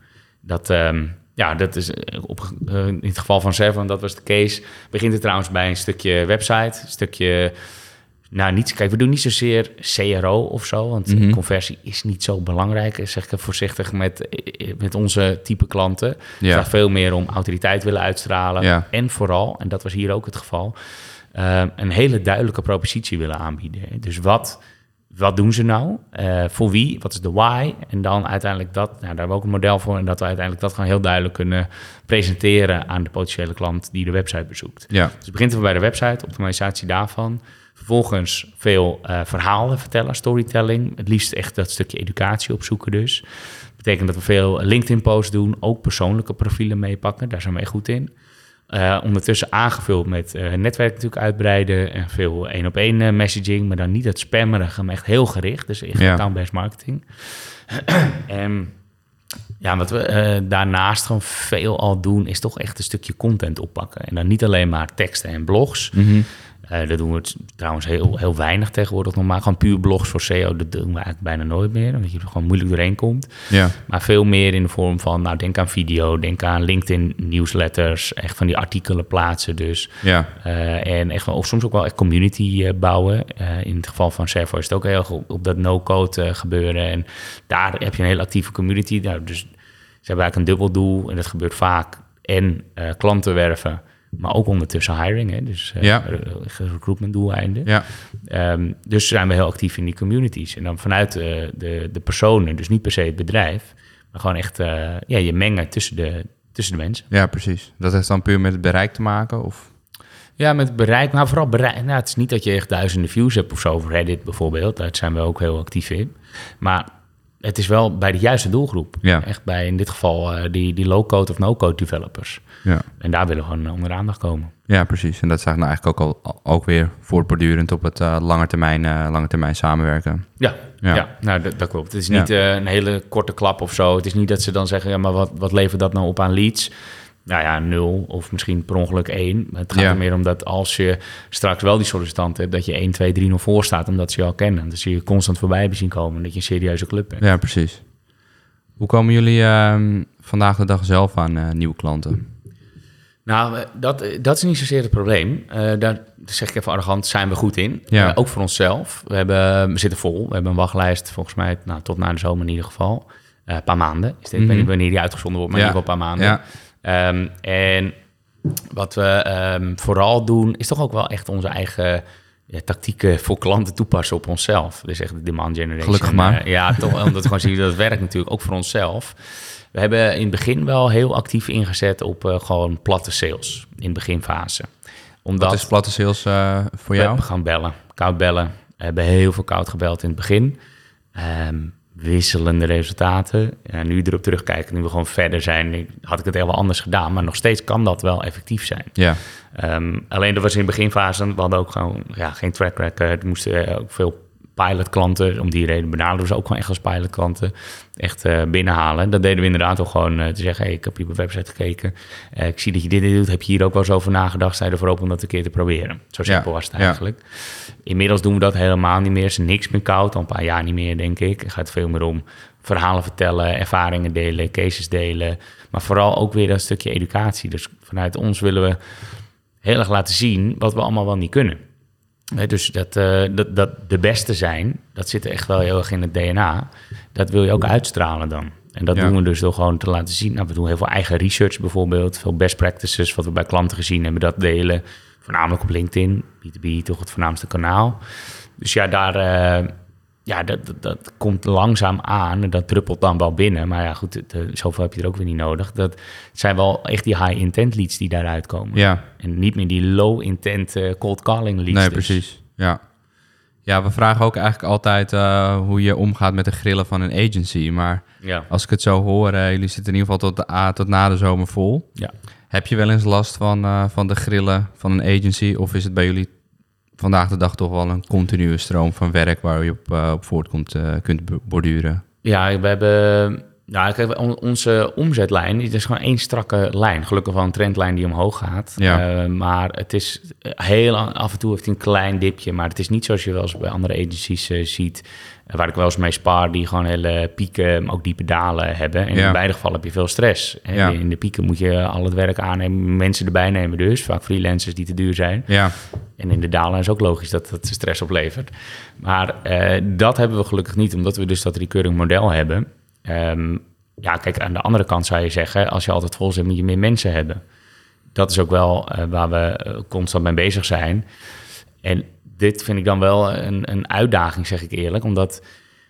Dat, ehm, ja, dat is eh, op, in het geval van Seven, dat was de case. Begint het trouwens bij een stukje website, een stukje. Nou, niet, kijk, we doen niet zozeer CRO of zo, want Mhm. conversie is niet zo belangrijk, zeg ik voorzichtig met, met onze type klanten. Het gaat veel meer om autoriteit willen uitstralen. Ja. En vooral, en dat was hier ook het geval, eh, een hele duidelijke propositie willen aanbieden. Dus wat, wat doen ze nou? Eh, voor wie? Wat is de why? En dan uiteindelijk dat, nou, daar hebben we ook een model voor. En dat we uiteindelijk dat gewoon heel duidelijk kunnen presenteren aan de potentiële klant die de website bezoekt. ja, Dus het begint bij de website, optimalisatie daarvan. Vervolgens veel eh, verhalen vertellen, storytelling. Het liefst echt dat stukje educatie opzoeken dus. betekent dat we veel LinkedIn-posts doen, ook persoonlijke profielen meepakken. Daar zijn we echt goed in. Eh, ondertussen aangevuld met eh, netwerk natuurlijk uitbreiden en veel één-op-één eh, messaging, maar dan niet het spammerige, maar echt heel gericht. Dus echt Ja. account-based marketing. en ja, wat we eh, daarnaast gewoon veel al doen, is toch echt een stukje content oppakken. En dan niet alleen maar teksten en blogs. Mhm. Eh dat doen we trouwens heel, heel weinig tegenwoordig nog maar. Gewoon puur blogs voor SEO, dat doen we eigenlijk bijna nooit meer. Omdat je er gewoon moeilijk doorheen komt. ja, Maar veel meer in de vorm van, nou denk aan video, denk aan LinkedIn newsletters. Echt van die artikelen plaatsen dus. ja, Eh, en echt, of soms ook wel echt community eh, bouwen. In het geval van Servo is het ook heel erg op, dat no-code gebeuren. En daar heb je een hele actieve community. Nou, dus ze hebben eigenlijk een dubbel doel. En dat gebeurt vaak. En klanten werven, maar ook ondertussen hiring. Hè? Dus eh Ja. re- recruitment doeleinden. ja, Ehm, dus zijn we heel actief in die communities. En dan vanuit de, de, de personen, dus niet per se het bedrijf, maar gewoon echt eh, ja, je mengen tussen de, tussen de mensen. ja, precies. Dat heeft dan puur met het bereik te maken? Of? Ja, met bereik, maar vooral bereik. Nou, het is niet dat je echt duizenden views hebt of zo op Reddit bijvoorbeeld. Daar zijn we ook heel actief in. Maar het is wel bij de juiste doelgroep. Ja. Echt bij in dit geval eh, die, die low-code of no-code developers. Ja. En daar willen we gewoon onder aandacht komen. ja, precies. En dat is nou eigenlijk ook, al, ook weer voortbordurend op het eh lange, termijn, eh, lange termijn samenwerken. Ja, Ja. ja. nou dat, dat klopt. Het is niet eh, een hele korte klap of zo. Het is niet dat ze dan zeggen, ja, maar wat, wat levert dat nou op aan leads? Nou ja, nul of misschien per ongeluk één. Maar het gaat Ja. er meer om dat als je straks wel die sollicitant hebt, dat je 1, 2, 3 nog voor staat, omdat ze je al kennen. Dat ze je constant voorbij hebben zien komen, dat je een serieuze club bent. Ja, precies. Hoe komen jullie ehm, vandaag de dag zelf aan eh, nieuwe klanten? Nou, eh, dat, eh, dat is niet zozeer het probleem. Daar zeg ik even arrogant, zijn we goed in. Ja. Ook voor onszelf. We, hebben, we zitten vol. We hebben een wachtlijst, volgens mij nou, tot na de zomer in ieder geval. Een paar maanden. Is dit, Ik Mhm. weet niet wanneer die uitgezonden wordt, maar Ja. in ieder geval een paar maanden. Ja, Ehm, en wat we ehm, vooral doen, is toch ook wel echt onze eigen ja, tactieken voor klanten toepassen op onszelf. Dus echt de demand generation. Gelukkig maar. Eh, ja, toch, omdat we gewoon zien dat het werkt natuurlijk, ook voor onszelf. We hebben in het begin wel heel actief ingezet op eh, gewoon platte sales in de beginfase. Omdat Wat is platte sales eh, voor jou? we gaan bellen, koud bellen. We hebben heel veel koud gebeld in het begin. Ehm, wisselende resultaten. Ja, nu erop terugkijken, nu we gewoon verder zijn, had ik het heel wel anders gedaan. Maar nog steeds kan dat wel effectief zijn. Ja, Ehm, alleen dat was in de beginfase, we hadden ook gewoon ja, geen track record. We moesten eh, ook veel pilotklanten, om die reden benaderen we ze ook gewoon echt als pilotklanten echt eh, binnenhalen. Dat deden we inderdaad ook gewoon eh, te zeggen, hey, ik heb hier op je website gekeken. Eh, ik zie dat je dit, dit doet. Heb je hier ook wel eens over nagedacht? Sta je ervoor open om dat een keer te proberen? Zo simpel was het ja. eigenlijk. Inmiddels doen we dat helemaal niet meer. Is niks meer koud, al een paar jaar niet meer, denk ik. Het gaat veel meer om verhalen vertellen, ervaringen delen, cases delen. Maar vooral ook weer dat stukje educatie. Dus vanuit ons willen we heel erg laten zien wat we allemaal wel niet kunnen. Dus dat, eh, dat, dat de beste zijn, dat zit echt wel heel erg in het DNA. Dat wil je ook uitstralen dan. En dat Ja. doen we dus door gewoon te laten zien. Nou, we doen heel veel eigen research bijvoorbeeld. Veel best practices wat we bij klanten gezien hebben, dat delen. Voornamelijk op LinkedIn. B2B toch het voornaamste kanaal. Dus ja, daar, eh, ja, dat, dat, dat komt langzaam aan en dat druppelt dan wel binnen. Maar ja, goed, het, eh, zoveel heb je er ook weer niet nodig. Dat het zijn wel echt die high-intent leads die daaruit komen. Ja, En niet meer die low-intent eh, cold calling leads. nee, dus. precies. Ja. ja, we vragen ook eigenlijk altijd eh, hoe je omgaat met de grillen van een agency. Maar Ja. als ik het zo hoor, eh, jullie zitten in ieder geval tot, de, a- tot na de zomer vol. Ja. Heb je wel eens last van, van de grillen van een agency? Of is het bij jullie vandaag de dag toch wel een continue stroom van werk waar je op, eh, op voort komt, eh, kunt borduren? Ja, we hebben. Nou, kijk, on- onze omzetlijn is gewoon één strakke lijn. Gelukkig wel een trendlijn die omhoog gaat. Ja. Eh, maar het is heel af en toe heeft een klein dipje. Maar het is niet zoals je wel eens bij andere agencies ziet. Waar ik wel eens mee spaar, die gewoon hele pieken, maar ook diepe dalen hebben. En Ja. in beide gevallen heb je veel stress. Ja. In de pieken moet je al het werk aannemen, mensen erbij nemen dus. Vaak freelancers die te duur zijn. Ja, En in de dalen is ook logisch dat dat stress oplevert. Maar eh, dat hebben we gelukkig niet, omdat we dus dat recurring model hebben. Ehm, ja, kijk, aan de andere kant zou je zeggen, als je altijd vol zit, moet je meer mensen hebben. Dat is ook wel eh, waar we eh, constant mee bezig zijn. En dit vind ik dan wel een, een uitdaging, zeg ik eerlijk, omdat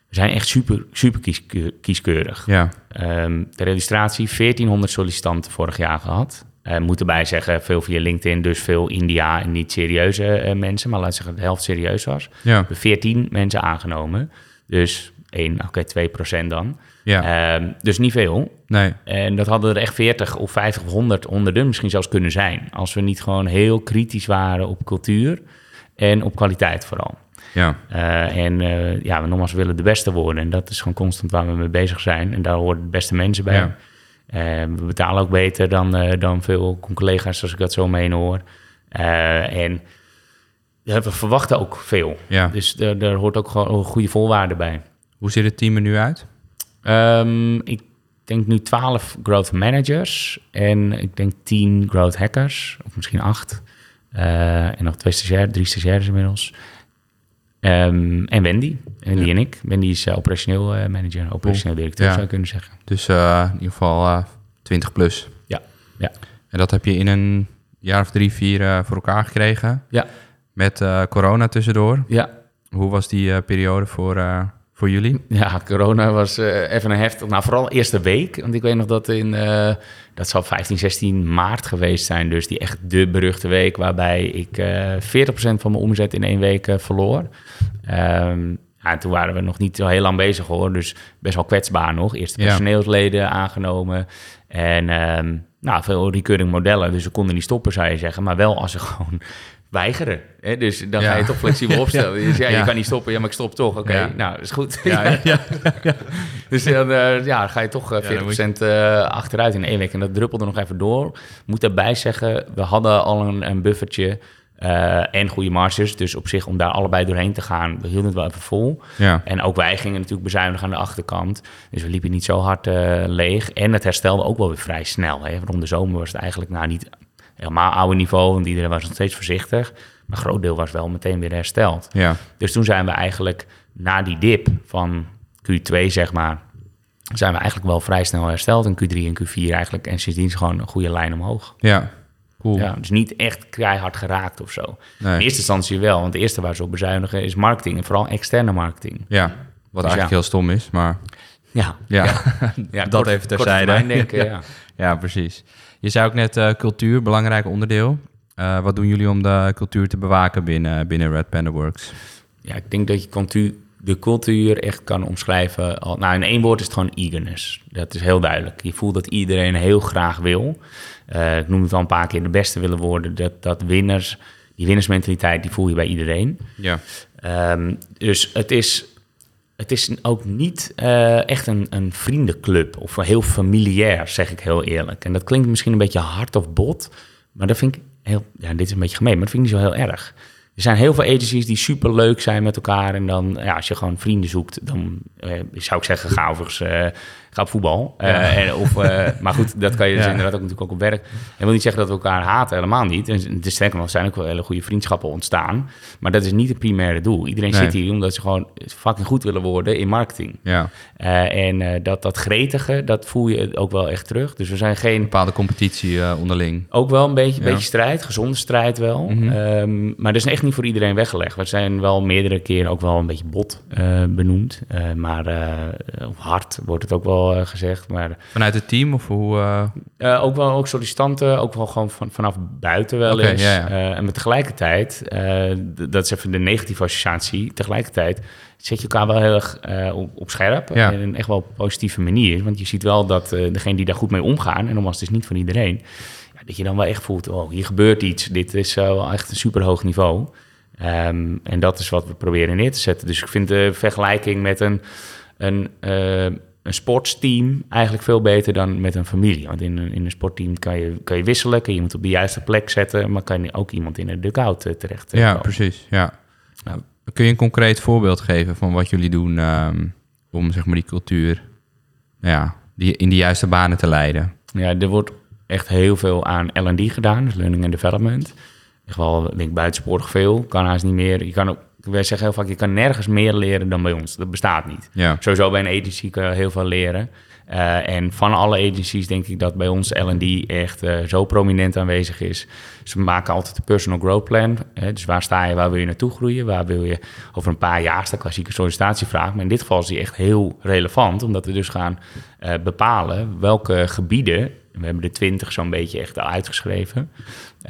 we zijn echt super, super kieskeur- kieskeurig. ja, Ehm, de registratie, 1400 sollicitanten vorig jaar gehad. Uh, moet erbij zeggen, veel via LinkedIn, dus veel India en niet serieuze eh, mensen. Maar laat zeggen de helft serieus was. We ja, hebben 14 mensen aangenomen. Dus 1, oké, 2 procent dan. ja. Ehm, dus niet veel. Nee, En dat hadden er echt 40 of 50 of 100 onder de misschien zelfs kunnen zijn. Als we niet gewoon heel kritisch waren op cultuur en op kwaliteit vooral. ja, Uh, en uh, ja, we nogmaals willen de beste worden. En dat is gewoon constant waar we mee bezig zijn. En daar horen de beste mensen bij. Ja. Uh, we betalen ook beter dan, dan veel collega's, als ik dat zo meen hoor. En ja, we verwachten ook veel. ja. Dus daar, hoort ook gewoon goede voorwaarden bij. Hoe ziet het team er nu uit? Um, ik denk nu 12 growth managers en ik denk 10 growth hackers, of misschien 8. Uh, en nog twee stagiaires, drie stagiaires inmiddels. Um, en Wendy, Wendy ja. en ik. Wendy is uh, operationeel uh, manager, operationeel directeur ja. zou je kunnen zeggen. Dus uh, in ieder geval 20 plus. Ja. ja. En dat heb je in een jaar of drie, vier voor elkaar gekregen. Ja. Met corona tussendoor. Ja. Hoe was die periode voor, voor jullie? Ja, corona was uh, even een heftig. Nou, vooral eerste week. Want ik weet nog dat in. uh, dat zal 15, 16 maart geweest zijn. Dus die echt de beruchte week. Waarbij ik uh, 40% van mijn omzet in één week verloor. Um, ja, toen waren we nog niet zo heel lang bezig hoor. Dus best wel kwetsbaar nog. Eerste personeelsleden ja. aangenomen. En um, nou, veel recurring modellen. Dus we konden niet stoppen, zou je zeggen. Maar wel als ze gewoon weigeren. Hè? Dus dan ja. ga je toch flexibel opstellen. Dus ja, je kan niet stoppen. Ja, maar ik stop toch. Oké, okay. nou, is goed. Ja, dus dan uh, ja, ga je toch uh, 40% je... uh, achteruit in één week. En dat druppelde nog even door. Moet daarbij zeggen, we hadden al een, een buffertje... Uh, en goede marges. Dus op zich, om daar allebei doorheen te gaan, we hielden het wel even vol. Ja. En ook wij gingen natuurlijk bezuinigen aan de achterkant. Dus we liepen niet zo hard uh, leeg. En het herstelde ook wel weer vrij snel. Hè. Rond de zomer was het eigenlijk nou niet helemaal oude niveau, want iedereen was nog steeds voorzichtig. Maar een groot deel was wel meteen weer hersteld. Ja. Dus toen zijn we eigenlijk na die dip van Q2, zeg maar, zijn we eigenlijk wel vrij snel hersteld. In Q3 en Q4 eigenlijk. En sindsdien is gewoon een goede lijn omhoog. Ja. Cool. Ja, dus niet echt keihard geraakt of zo. Nee. In eerste instantie wel, want het eerste waar ze op bezuinigen is marketing. En vooral externe marketing. Ja, wat dus eigenlijk ja. heel stom is, maar... Ja, ja. ja. dat kort, even terzijde. denken, ja. ja, precies. Je zei ook net uh, cultuur, belangrijk onderdeel. Uh, wat doen jullie om de cultuur te bewaken binnen, binnen Red Panda Works? Ja, ik denk dat je cultuur, de cultuur echt kan omschrijven. Al, nou, in één woord is het gewoon eagerness. Dat is heel duidelijk. Je voelt dat iedereen heel graag wil. Uh, ik noem het al een paar keer de beste willen worden. Dat, dat winners, die winnersmentaliteit, die voel je bij iedereen. Ja. Um, dus het is, het is ook niet uh, echt een, een vriendenclub of heel familiair, zeg ik heel eerlijk. En dat klinkt misschien een beetje hard of bot, maar dat vind ik heel, ja, dit is een beetje gemeen, maar dat vind ik niet zo heel erg. Er zijn heel veel agencies die super leuk zijn met elkaar. En dan, ja, als je gewoon vrienden zoekt, dan uh, zou ik zeggen, ga ga op voetbal. Ja. en, of, maar goed, dat kan je dus inderdaad ook natuurlijk ook op werk. En wil niet zeggen dat we elkaar haten, helemaal niet. En het is sterker nog, zijn ook wel hele goede vriendschappen ontstaan. Maar dat is niet het primaire doel. Iedereen nee. zit hier omdat ze gewoon fucking goed willen worden in marketing. Ja. en dat, dat gretige, dat voel je ook wel echt terug. Dus we zijn geen... Een bepaalde competitie onderling. Ook wel een beetje, beetje strijd, gezonde strijd wel. Mm -hmm. um, maar er is echt niet voor iedereen weggelegd. We zijn wel meerdere keren ook wel een beetje bot eh, benoemd. Eh, maar uh, of hard wordt het ook wel gezegd. Maar, Vanuit het team of hoe? ook wel ook sollicitanten, ook wel gewoon van, vanaf buiten wel eens. Ja, ja. en met tegelijkertijd, dat is even de negatieve associatie. Tegelijkertijd zet je elkaar wel heel erg op, op, scherp. Ja. En echt wel op positieve manier. Want je ziet wel dat degene die daar goed mee omgaan, en nogmaals, het is niet van iedereen dat je dan wel echt voelt, oh, hier gebeurt iets. Dit is wel echt een super hoog niveau. Ehm, en dat is wat we proberen neer te zetten. Dus ik vind de vergelijking met een, een, uh, een sportsteam eigenlijk veel beter dan met een familie. Want in een, in een sportteam kan je, kan je wisselen, kun je iemand op de juiste plek zetten, maar kan je ook iemand in een dugout uh, terecht Ja, precies. Ja. Nou, kun je een concreet voorbeeld geven van wat jullie doen um, om zeg maar, die cultuur ja, die in de juiste banen te leiden? Ja, er wordt echt heel veel aan L&D gedaan, dus learning and development. Echt wel, denk buitensporig veel. Kan haast niet meer. Je kan ook, wij zeggen heel vaak, je kan nergens meer leren dan bij ons. Dat bestaat niet. Ja. Sowieso bij een agency kan je heel veel leren. Uh, en van alle agencies denk ik dat bij ons L&D echt uh, zo prominent aanwezig is. Ze maken altijd een personal growth plan. Hè, dus waar sta je, waar wil je naartoe groeien? Waar wil je over een paar jaar, de klassieke sollicitatievraag. Maar in dit geval is die echt heel relevant, omdat we dus gaan uh, bepalen welke gebieden we hebben de 20 zo'n beetje echt al uitgeschreven.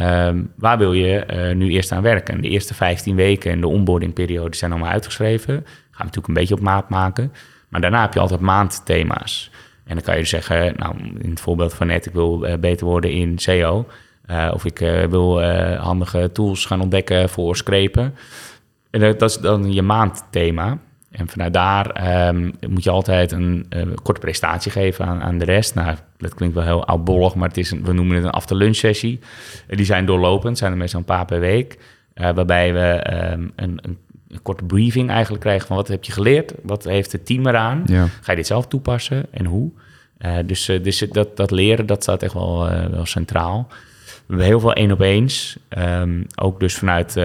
Um, waar wil je uh, nu eerst aan werken? De eerste 15 weken en de onboardingperiode zijn allemaal uitgeschreven. Gaan we natuurlijk een beetje op maat maken. Maar daarna heb je altijd maandthema's. En dan kan je dus zeggen, nou, in het voorbeeld van net, ik wil uh, beter worden in SEO. Uh, of ik wil handige tools gaan ontdekken voor scrapen. En dat is dan je maandthema. En vanuit daar um, moet je altijd een uh, korte prestatie geven aan, aan, de rest. Nou, dat klinkt wel heel oudbollig, maar het is een, we noemen het een after-lunch sessie. Uh, die zijn doorlopend, zijn er meestal een paar per week. Uh, waarbij we um, een, een, een, korte briefing eigenlijk krijgen van wat heb je geleerd? Wat heeft het team eraan? Ja. Ga je dit zelf toepassen en hoe? dus dus dat, dat leren, dat staat echt wel, wel centraal. We hebben heel veel één op eens. Um, ook dus vanuit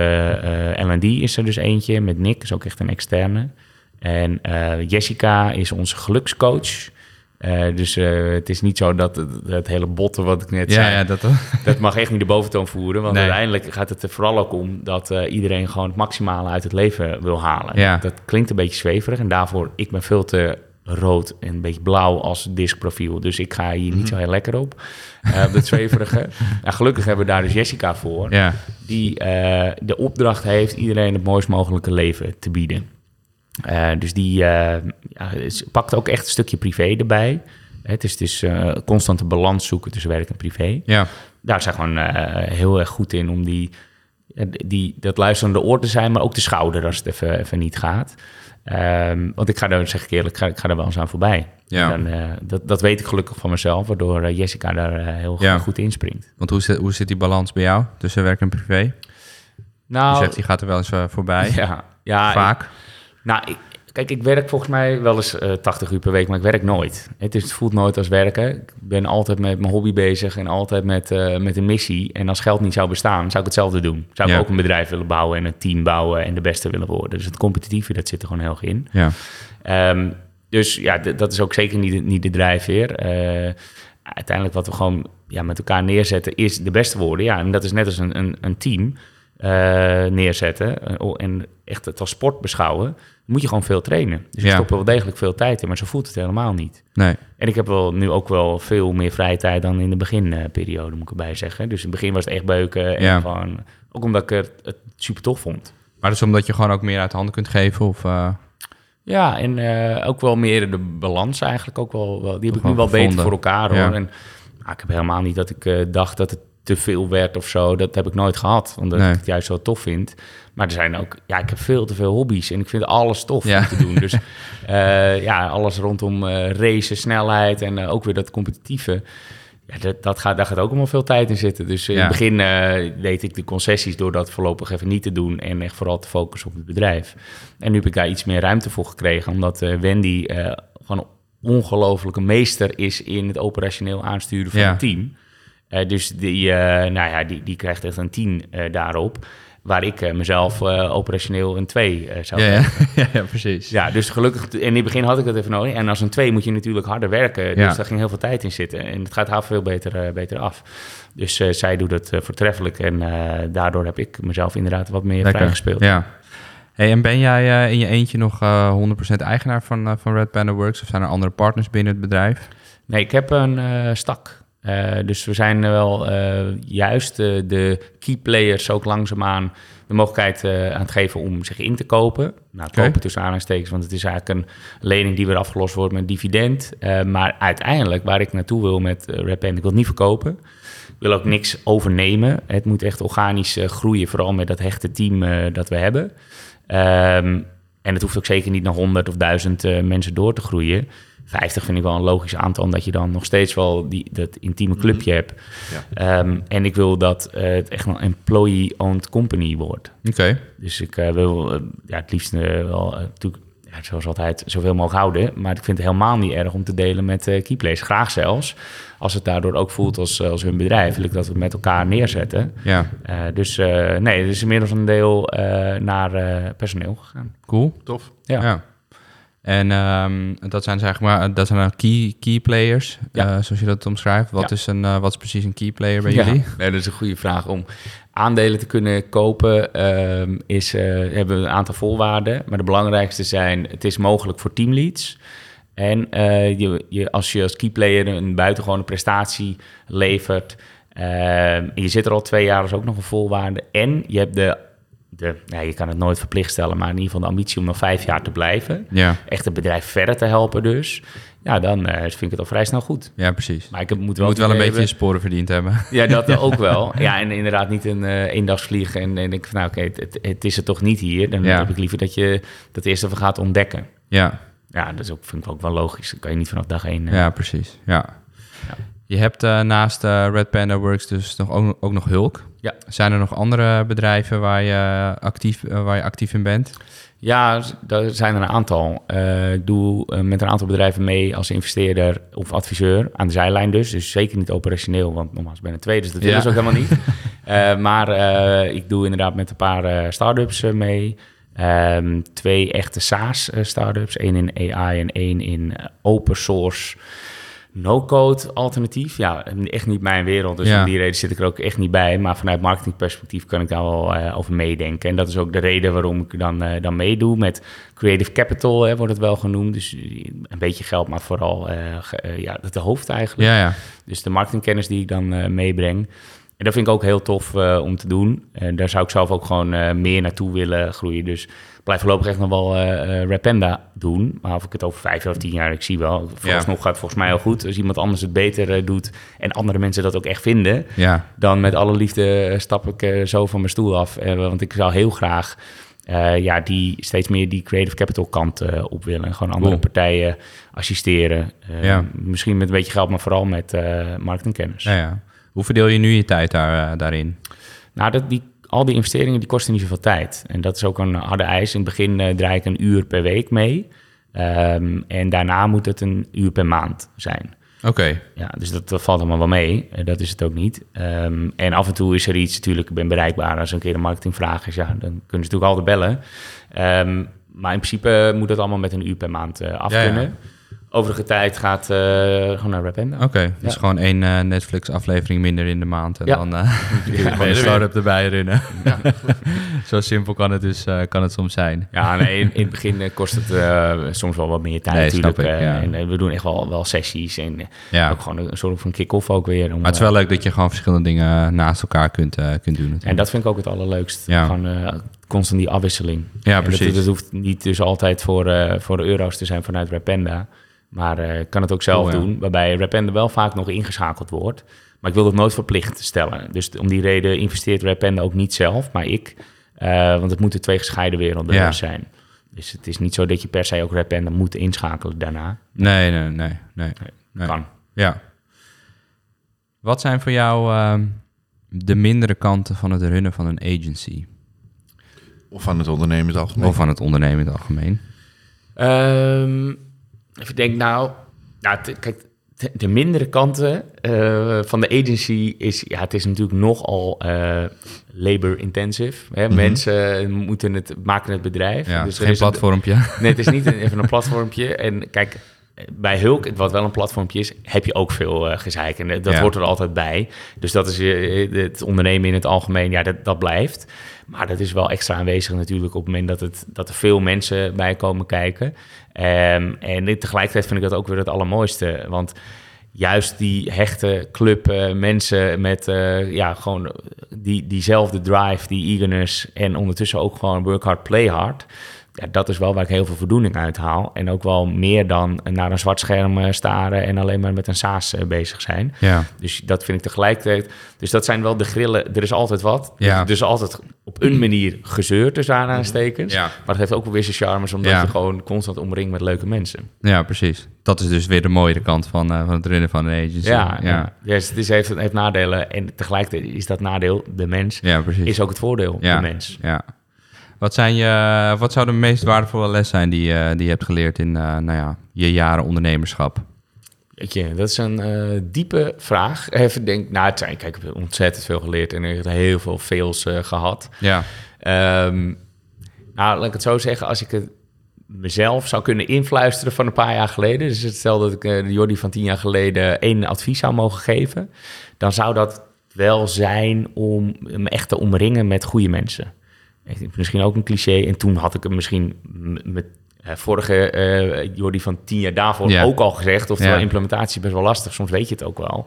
L&D is er dus eentje met Nick, is ook echt een externe. En uh, Jessica is onze gelukscoach. Uh, dus uh, het is niet zo dat het, hele botten wat ik net zei, ja, dat, dat mag echt niet de boventoon voeren. Want nee. uiteindelijk gaat het er vooral ook om dat uh, iedereen gewoon het maximale uit het leven wil halen. Ja. Dat klinkt een beetje zweverig en daarvoor, ik ben veel te rood en een beetje blauw als diskprofiel. Dus ik ga hier niet zo heel lekker op, op dat zweverige. nou, gelukkig hebben we daar dus Jessica voor, ja. die de opdracht heeft iedereen het mooist mogelijke leven te bieden. Uh, dus die uh, ja, pakt ook echt een stukje privé erbij. Het is dus uh, constante balans zoeken tussen werk en privé. Ja. Daar zijn gewoon heel erg goed in om die, die, dat luisterende oor te zijn, maar ook de schouder als het even, even niet gaat. Um, want ik ga daar, zeg ik eerlijk, ik ga, ik ga er wel eens aan voorbij. Ja. Dan, dat, dat weet ik gelukkig van mezelf, waardoor Jessica daar heel ja. goed inspringt. Want hoe zit, hoe zit die balans bij jou tussen werk en privé? Nou, je zegt, die gaat er wel eens voorbij. Ja, ja Vaak. Nou, ik, kijk, ik werk volgens mij wel eens uh, eh, 80 uur per week, maar ik werk nooit. Het, is, het voelt nooit als werken. Ik ben altijd met mijn hobby bezig en altijd met, uh, met een missie. En als geld niet zou bestaan, zou ik hetzelfde doen. Zou ik ook een bedrijf willen bouwen en een team bouwen en de beste willen worden. Dus het competitieve, dat zit er gewoon heel erg in. Ja. Um, dus ja, dat is ook zeker niet, niet de drijfveer. Uh, uiteindelijk wat we gewoon ja, met elkaar neerzetten is de beste worden. Ja, en dat is net als een, een, een team. Uh, neerzetten en echt het als sport beschouwen, moet je gewoon veel trainen. Dus je ja. stopt wel degelijk veel tijd in, maar zo voelt het helemaal niet. Nee. En ik heb wel nu ook wel veel meer vrije tijd dan in de beginperiode, moet ik erbij zeggen. Dus in het begin was het echt beuken en ja. gewoon, ook omdat ik het, het super tof vond. Maar dat is omdat je gewoon ook meer uit handen kunt geven of... Uh... Ja, en uh, ook wel meer de balans eigenlijk ook wel, wel die heb ik nu wel beter voor elkaar hoor. Ja. En nou, ik heb helemaal niet dat ik uh, dacht dat het te veel werd of zo. Dat heb ik nooit gehad, omdat nee. ik het juist zo tof vind. Maar er zijn ook, ja, ik heb veel te veel hobby's en ik vind alles tof om te doen. Dus uh, ja, alles rondom uh, racen, snelheid en uh, ook weer dat competitieve. Ja, dat, dat, gaat, daar gaat ook allemaal veel tijd in zitten. Dus in het begin deed ik de concessies door dat voorlopig even niet te doen en echt vooral te focussen op het bedrijf. En nu heb ik daar iets meer ruimte voor gekregen, omdat Wendy gewoon ongelofelijke meester is in het operationeel aansturen van ja. het team. Dus die, nou ja, die, die krijgt echt een tien daarop. waar ik eh, mezelf eh, operationeel een 2 zou Ja, geven. ja. precies. Ja, dus gelukkig, in het begin had ik dat even nodig. En als een 2 moet je natuurlijk harder werken. Dus Ja. daar ging heel veel tijd in zitten. En het gaat haar veel beter, eh, beter af. Dus eh, zij doet het eh, voortreffelijk. En eh, daardoor heb ik mezelf inderdaad wat meer vrijgespeeld. Ja. Hey, en ben jij eh, in je eentje nog eh 100% eigenaar van, eh, van Red Panda Works? Of zijn er andere partners binnen het bedrijf? Nee, ik heb een eh, stak. Eh, dus we zijn wel eh, juist eh, de key players ook langzaamaan de mogelijkheid aan het geven om zich in te kopen. Nou, kopen tussen aanhalingstekens, want het is eigenlijk een lening die weer afgelost wordt met dividend. Maar uiteindelijk, waar ik naartoe wil met Rapend, ik wil het niet verkopen. Ik wil ook niks overnemen. Het moet echt organisch groeien, vooral met dat hechte team dat we hebben. Ehm, en het hoeft ook zeker niet naar 100 of 1000 eh, mensen door te groeien. 50 vind ik wel een logisch aantal, omdat je dan nog steeds wel die, dat intieme clubje hebt. Ehm, en ik wil dat eh, het echt een employee-owned company wordt. Oké. Dus ik eh, wil eh, ja, het liefst wel, natuurlijk, ja, zoals altijd, zoveel mogelijk houden. Maar ik vind het helemaal niet erg om te delen met Keyplace. Graag zelfs, als het daardoor ook voelt als, als hun bedrijf, wil ik dat we met elkaar neerzetten. Ja, Eh, dus eh, nee, er is inmiddels een deel eh, naar eh, personeel gegaan. cool. Tof. Ja. Ja. En ehm, dat zijn zeg maar, dat zijn dan key, key players, Ja. eh, zoals je dat omschrijft. Wat, Ja. is een, eh, wat is precies een key player bij Ja, jullie? nee, dat is een goede vraag. Om aandelen te kunnen kopen ehm, is, eh, hebben we een aantal voorwaarden. Maar de belangrijkste zijn, het is mogelijk voor teamleads. En eh, je, je, als je als keyplayer een buitengewone prestatie levert... ehm, je zit er al twee jaar, is ook nog een voorwaarde. En je hebt de, de ja, je kan het nooit verplicht stellen... maar in ieder geval de ambitie om nog vijf jaar te blijven. Ja, Echt het bedrijf verder te helpen dus. Ja, dan eh, vind ik het al vrij snel goed. ja precies. Maar ik heb- moet wel, moet wel een beetje sporen verdiend hebben. ja, dat ook wel. Ja, en inderdaad niet een uh, eendagsvlieg. En, en ik van, nou oké, het, het, het is er toch niet hier. Dan Ja. heb ik liever dat je dat eerst even gaat ontdekken. Ja, Ja, dat is ook, vind ik ook wel logisch. Dat kan je niet vanaf dag één... eh, ja precies. Ja. Je hebt eh, naast eh, Red Panda Works dus nog, ook, ook nog Hulk. Ja. Zijn er nog andere bedrijven waar je actief, eh, waar je actief in bent? Ja, daar zijn er een aantal. Ik doe met een aantal bedrijven mee als investeerder of adviseur aan de zijlijn dus. Dus zeker niet operationeel, want nogmaals, ik ben er twee, dus dat willen Ja. ze ook helemaal niet. Maar ik doe inderdaad met een paar start-ups mee. Ehm, twee echte SaaS-startups, één in AI en één in open source no-code alternatief. Ja, echt niet mijn wereld, dus Ja. om die reden zit ik er ook echt niet bij. Maar vanuit marketingperspectief kan ik daar wel eh, over meedenken. En dat is ook de reden waarom ik dan, eh, dan meedoe. Met Creative Capital hè, wordt het wel genoemd. Dus een beetje geld, maar vooral eh, eh, ja, de hoofd eigenlijk. Ja, ja. Dus de marketingkennis die ik dan eh, meebreng. En dat vind ik ook heel tof eh, om te doen. En daar zou ik zelf ook gewoon eh, meer naartoe willen groeien. Dus blijf voorlopig echt nog wel eh eh, Rapenda doen. Maar of ik het over vijf of tien jaar, ik zie wel. Vooralsnog gaat het volgens mij heel goed. Als iemand anders het beter eh, doet en andere mensen dat ook echt vinden... Ja, dan met alle liefde stap ik zo van mijn stoel af. Want ik zou heel graag ja, die, steeds meer die creative capital kant op willen. En gewoon andere Cool. partijen assisteren. Ja. Misschien met een beetje geld, maar vooral met marketingkennis. ja, ja. Hoe verdeel je nu je tijd daar, daarin? Nou, dat, die, al die investeringen die kosten niet zoveel tijd. En dat is ook een harde eis. In het begin eh, draai ik een uur per week mee. Ehm, en daarna moet het een uur per maand zijn. Oké, Ja, dus dat, dat valt allemaal wel mee. Eh, dat is het ook niet. Ehm, en af en toe is er iets, natuurlijk, ik ben bereikbaar. Als een keer een marketingvraag is, ja, dan kunnen ze natuurlijk altijd bellen. Ehm, maar in principe moet het allemaal met een uur per maand eh, af Ja, ja. Overige tijd gaat eh, gewoon naar Rapenda. oké. Dus Ja. gewoon één eh, Netflix-aflevering minder in de maand. En Ja. dan eh kun je gewoon een start-up erbij runnen. Zo simpel kan het dus kan het soms zijn. Ja, nee, in, in het begin kost het soms wel wat meer tijd Nee, natuurlijk. ik, ja. En we doen echt wel, wel sessies en Ja. ook gewoon een soort van kick-off ook weer. Om, Maar het is wel leuk dat je gewoon verschillende dingen naast elkaar kunt, kunt doen. En natuurlijk. dat vind ik ook het allerleukst. Ja. Gewoon constant die afwisseling. Ja, En precies. Dat, dat hoeft niet dus altijd voor, voor de euro's te zijn vanuit Rapenda. Maar eh, ik kan het ook zelf Cool, ja. doen. Waarbij Rapenda wel vaak nog ingeschakeld wordt. Maar ik wil het nooit verplicht stellen. Dus om die reden investeert Rapenda ook niet zelf, maar ik. Eh, want het moeten twee gescheiden werelden Ja. zijn. Dus het is niet zo dat je per se ook Rapenda moet inschakelen daarna. Nee, nee, nee. nee, nee. Kan. Ja. Wat zijn voor jou ehm, de mindere kanten van het runnen van een agency? Of van het ondernemen in het algemeen. Of van het ondernemen in het algemeen? Ehm even denk nou, nou kijk, de, de mindere kanten eh, van de agency is, ja, het is natuurlijk nogal eh labor intensive. Hè? Mensen moeten het, maken het bedrijf. Ja, Dus geen een- platformpje. Nee, het is niet een- even een platformpje. En kijk, bij Hulk, wat wel een platformpje is, heb je ook veel eh gezeik. En dat Ja. hoort er altijd bij. Dus dat is eh, het ondernemen in het algemeen, ja, dat, dat blijft. Maar dat is wel extra aanwezig natuurlijk op het moment dat, het, dat er veel mensen bij komen kijken. Ehm, en tegelijkertijd vind ik dat ook weer het allermooiste. Want juist die hechte club eh, mensen met eh, ja, gewoon die, diezelfde drive, die eagerness en ondertussen ook gewoon work hard, play hard. Ja, dat is wel waar ik heel veel voldoening uit haal. En ook wel meer dan naar een zwart scherm eh, staren en alleen maar met een SaaS eh, bezig zijn. Ja, Dus dat vind ik tegelijkertijd. Dus dat zijn wel de grillen. Er is altijd wat. Ja. Is altijd op een manier gezeurd tussen aanhalingstekens. Ja. Maar het heeft ook wel weer zijn charmes, omdat Ja. je gewoon constant omringt met leuke mensen. ja, precies. Dat is dus weer de mooiere kant van, eh, van het runnen van een agency. Ja, ja. Dus het is, heeft, heeft nadelen. En tegelijkertijd is dat nadeel, de mens, Ja, precies. is ook het voordeel, de mens. Ja. Wat, zijn je, wat zou de meest waardevolle les zijn die, die je hebt geleerd in eh, nou ja, je jaren ondernemerschap? Weet je, dat is een eh, diepe vraag. Even denk, nou, het zijn, kijk, ik heb ontzettend veel geleerd en ik heb heel veel fails eh, gehad. Ja, Ehm, nou, laat ik het zo zeggen, als ik het mezelf zou kunnen influisteren van een paar jaar geleden, dus stel dat ik Jordi van tien jaar geleden één advies zou mogen geven, dan zou dat wel zijn om me echt te omringen met goede mensen. Misschien ook een cliché. En toen had ik hem misschien met vorige eh Jordi van tien jaar daarvoor Ja. ook al gezegd. Oftewel, Ja. implementatie is best wel lastig. Soms weet je het ook wel.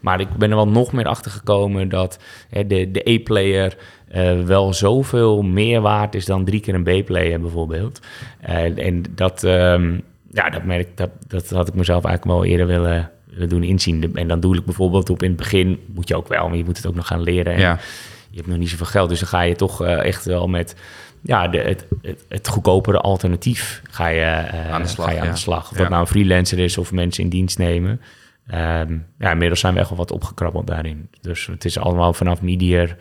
Maar ik ben er wel nog meer achter gekomen dat hè, de, de E-player eh, wel zoveel meer waard is dan drie keer een B-player bijvoorbeeld. Eh, en dat, ehm, ja, dat, merk, dat, dat had ik mezelf eigenlijk wel eerder willen, willen doen inzien. En dan doe ik bijvoorbeeld op in het begin, moet je ook wel, maar je moet het ook nog gaan leren. En ja, je hebt nog niet zoveel geld, dus dan ga je toch eh, echt wel met ja, de, het, het, het goedkopere alternatief ga je, eh, Aan de slag, ga je aan ja. de slag. Of Ja. nou een freelancer is of mensen in dienst nemen. Ehm, ja, inmiddels zijn we echt wel wat opgekrabbeld daarin. Dus het is allemaal vanaf medier,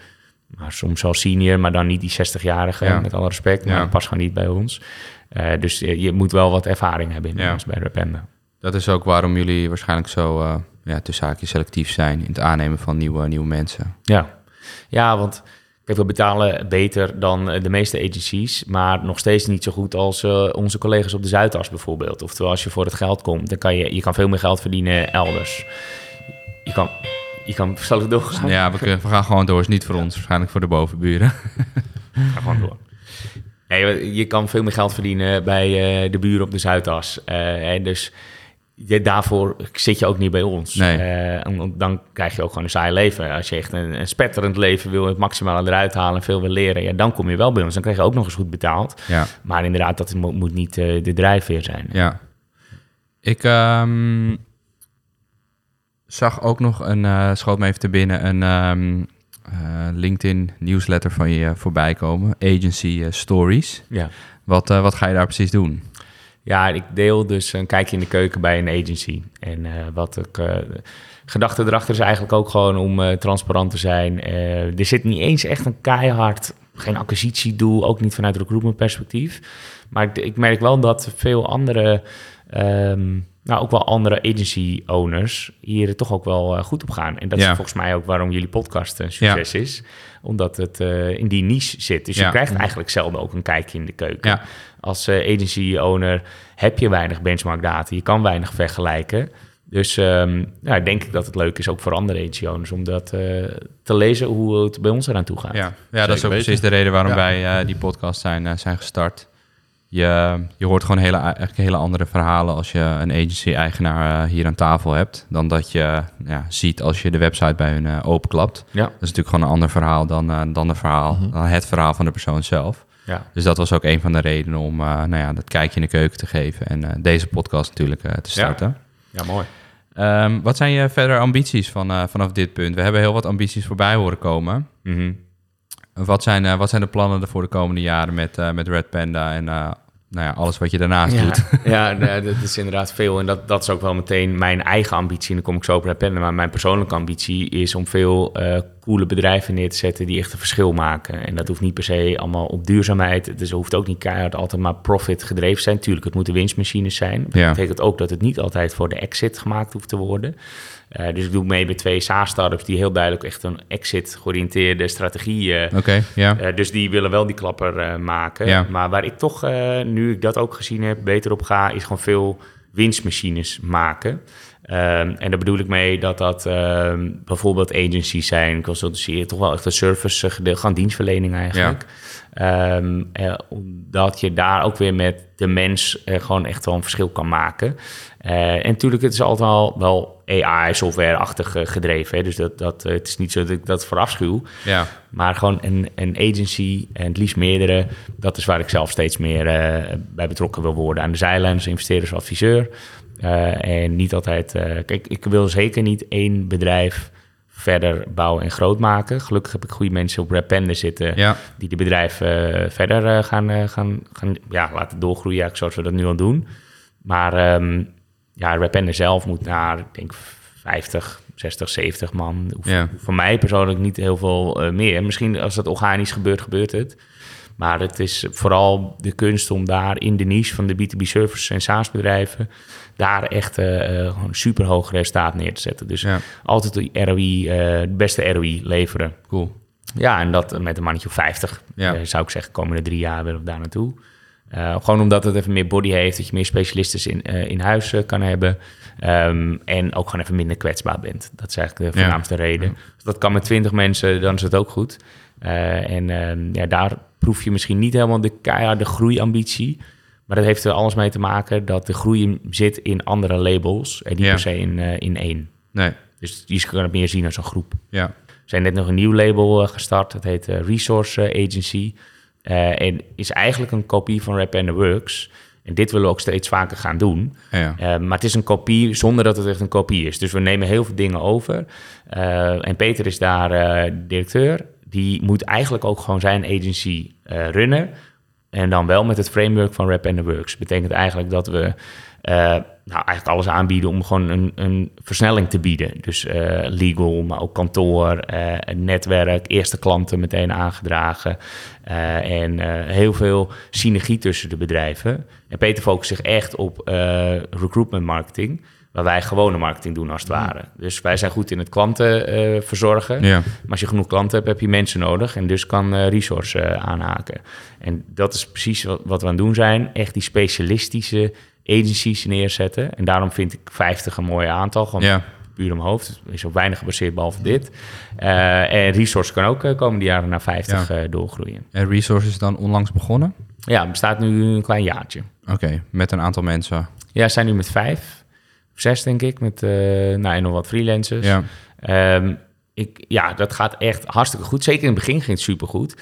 maar soms wel senior, maar dan niet die 60-jarige, Ja. met alle respect. Maar past gewoon niet bij ons. Eh, dus je, je moet wel wat ervaring hebben in ons bij Rapenda. dat is ook waarom jullie waarschijnlijk zo eh, ja, tussen haakjes selectief zijn in het aannemen van nieuwe, nieuwe mensen. Ja, ja want kijk, we betalen beter dan eh, de meeste agencies, maar nog steeds niet zo goed als eh, onze collega's op de Zuidas bijvoorbeeld. Oftewel, als je voor het geld komt, dan kan je, je kan veel meer geld verdienen elders. Je kan, je kan, zal ik doorgaan? Ja, we, we gaan gewoon door. Is niet voor ons, waarschijnlijk voor de bovenburen. Ga gewoon door. Nee, je kan veel meer geld verdienen bij eh, de buren op de Zuidas. En dus je, daarvoor zit je ook niet bij ons. Nee. Eh, en dan krijg je ook gewoon een saai leven. Als je echt een, een spetterend leven wil, het maximale eruit halen en veel wil leren, ja, dan kom je wel bij ons. Dan krijg je ook nog eens goed betaald. Ja, Maar inderdaad, dat mo- moet niet eh, de drijfveer zijn. ja. Ik ehm, zag ook nog een, eh schoot me even te binnen, een ehm, eh, LinkedIn nieuwsletter van je voorbij komen. Agency Stories. Ja. Wat, wat ga je daar precies doen? Ja, ik deel dus een kijkje in de keuken bij een agency. En eh, wat ik. eh, de gedachte erachter is eigenlijk ook gewoon om eh, transparant te zijn. Eh, er zit niet eens echt een keihard. Geen acquisitiedoel, ook niet vanuit recruitment perspectief. Maar ik, ik merk wel dat veel andere. ehm, nou, ook wel andere agency owners hier toch ook wel eh, goed op gaan. En dat Ja. is volgens mij ook waarom jullie podcast een succes is. Omdat het eh, in die niche zit. Dus Ja. je krijgt eigenlijk zelden ook een kijkje in de keuken Ja, als eh, agency owner heb je weinig benchmark data. Je kan weinig vergelijken. Dus ehm ja, denk ik dat het leuk is ook voor andere agency owners om dat eh, te lezen hoe het bij ons eraan toe gaat. ja. ja dat is ook weten. precies de reden waarom Ja. wij eh, die podcast zijn, eh, zijn gestart. Je, je hoort gewoon hele, eigenlijk hele andere verhalen als je een agency-eigenaar eh, hier aan tafel hebt... dan dat je ja, ziet als je de website bij hun eh, openklapt. Ja, Dat is natuurlijk gewoon een ander verhaal dan, eh, dan, de verhaal, dan het verhaal van de persoon zelf. ja. Dus dat was ook een van de redenen om nou ja, dat kijkje in de keuken te geven... en deze podcast natuurlijk te starten. ja mooi. Ehm, wat zijn je verder ambities van, vanaf dit punt? We hebben heel wat ambities voorbij horen komen. Mhm. Wat zijn, wat zijn de plannen voor de komende jaren met, met Red Panda en nou ja, alles wat je daarnaast Ja, doet? ja nee, dat is inderdaad veel. En dat, dat is ook wel meteen mijn eigen ambitie. En dan kom ik zo op Rapenda. Maar mijn persoonlijke ambitie is om veel eh, coole bedrijven neer te zetten die echt een verschil maken. En dat hoeft niet per se allemaal op duurzaamheid. Dus hoeft ook niet keihard altijd maar profit gedreven zijn. Tuurlijk, het moeten winstmachines zijn. Ja. Dat betekent ook dat het niet altijd voor de exit gemaakt hoeft te worden. Uh, dus ik doe mee bij twee SaaS-startups die heel duidelijk echt een exit-georiënteerde strategie. Uh, Oké, ja. Uh, dus die willen wel die klapper maken. Ja. Maar waar ik toch, nu ik dat ook gezien heb, beter op ga, is gewoon veel winstmachines maken. Um, en daar bedoel ik mee dat dat um, bijvoorbeeld agencies zijn, consultancy, toch wel echt een service gedeelte, gewoon dienstverlening eigenlijk. Ja. Um, eh, omdat je daar ook weer met de mens eh, gewoon echt wel een verschil kan maken. Uh, en natuurlijk, het is altijd al wel AI-software-achtig gedreven. Hè? Dus dat, dat, het is niet zo dat ik dat verafschuw. Ja. Maar gewoon een, een agency en het liefst meerdere. Dat is waar ik zelf steeds meer bij betrokken wil worden. Aan de zijlijn als investeerders, adviseur. Uh, en niet altijd. Kijk, ik wil zeker niet één bedrijf verder bouwen en groot maken. Gelukkig heb ik goede mensen op Rapender zitten ja. die de bedrijven uh, verder gaan, gaan, gaan ja, laten doorgroeien, zoals we dat nu al doen. Maar um, ja, Rapender zelf moet naar, ik denk, 50, 60, 70 man. Hoef, ja. Voor mij persoonlijk niet heel veel meer. Misschien als dat organisch gebeurt, gebeurt het. Maar het is vooral de kunst om daar in de niche van de B2B services en SaaS-bedrijven daar echt uh, gewoon super hoog resultaat neer te zetten. Dus ja. altijd de ROI, uh, de beste ROI leveren. Cool. Ja, en dat met een mannetje of 50, ja. uh, zou ik zeggen, komende drie jaar willen we daar naartoe. Gewoon omdat het even meer body heeft, dat je meer specialisten in, in huis kan hebben. Um, en ook gewoon even minder kwetsbaar bent. Dat is eigenlijk de voornaamste ja. reden. Dus dat kan met 20 mensen, dan is het ook goed. en ja, daar proef je misschien niet helemaal de keiharde groeiambitie. Maar dat heeft er alles mee te maken dat de groei zit in andere labels en niet Ja. per se in, eh, in één. Nee. Dus je kan het meer zien als een groep. Ja. We zijn net nog een nieuw label eh, gestart. Dat heet eh, Resource Agency. Eh, en is eigenlijk een kopie van Rap and the Works. En dit willen we ook steeds vaker gaan doen. Ja. Eh, maar het is een kopie zonder dat het echt een kopie is. Dus we nemen heel veel dingen over. Eh, en Peter is daar directeur. Die moet eigenlijk ook gewoon zijn agency runnen. En dan wel met het framework van Rap and the Works. Betekent eigenlijk dat we nou, eigenlijk alles aanbieden om gewoon een, een versnelling te bieden. Dus eh, legal, maar ook kantoor, een netwerk, eerste klanten meteen aangedragen. eh, en heel veel synergie tussen de bedrijven. En Peter focust zich echt op recruitment marketing. Waar wij gewone marketing doen als het ware. Dus wij zijn goed in het klanten verzorgen. Ja. Maar als je genoeg klanten hebt, heb je mensen nodig. En dus kan resource aanhaken. En dat is precies wat, wat we aan het doen zijn. Echt die specialistische agencies neerzetten. En daarom vind ik 50 een mooi aantal. Gewoon Ja. puur om hoofd. Er is ook weinig gebaseerd behalve dit. Eh, en resource kan ook eh, komende jaren naar 50 Ja. eh, doorgroeien. En Resources is dan onlangs begonnen? Ja, het bestaat nu een klein jaartje. Oké, met een aantal mensen. Ja, zijn nu met vijf. Of zes, denk ik. Met nou, en nog wat freelancers. Ja. Ehm, ik, ja, dat gaat echt hartstikke goed. Zeker in het begin ging het supergoed.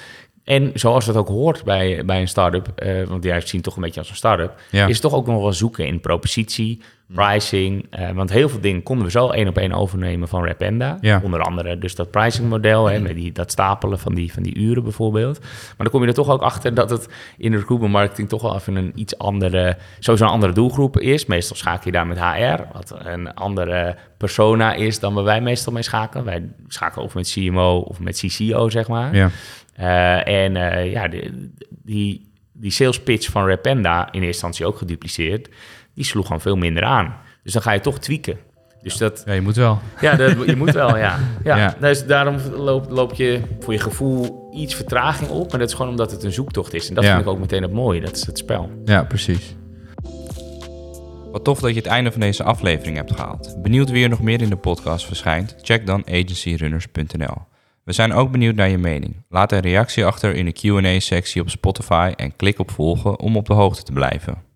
En zoals dat ook hoort bij, bij een start-up, eh, want jij ziet toch een beetje als een start-up, Ja. is het toch ook nog wel zoeken in propositie, pricing. eh, want heel veel dingen konden we zo één op één overnemen van Rapenda. Ja. Onder andere dus dat pricingmodel, hè, met die, dat stapelen van die, van die uren bijvoorbeeld. Maar dan kom je er toch ook achter dat het in de recruitment marketing toch wel even een iets andere, sowieso een andere doelgroep is. Meestal schakel je daar met HR, wat een andere persona is dan waar wij meestal mee schakelen. Wij schakelen of met CMO of met CCO, zeg maar. Ja. Eh, en eh, ja, de- die, die sales pitch van Rapenda, in eerste instantie ook gedupliceerd, die sloeg gewoon veel minder aan. Dus dan ga je toch tweaken. Dus dat, ja, je moet wel. ja, dat, je moet wel, ja. ja. Ja. Dus daarom loop, loop je voor je gevoel iets vertraging op. Maar dat is gewoon omdat het een zoektocht is. En dat Ja. vind ik ook meteen het mooie, dat is het spel. Ja, precies. Wat tof dat je het einde van deze aflevering hebt gehaald. Benieuwd wie er nog meer in de podcast verschijnt? Check dan agencyrunners.nl. We zijn ook benieuwd naar je mening. Laat een reactie achter in de Q&A-sectie op Spotify en klik op volgen om op de hoogte te blijven.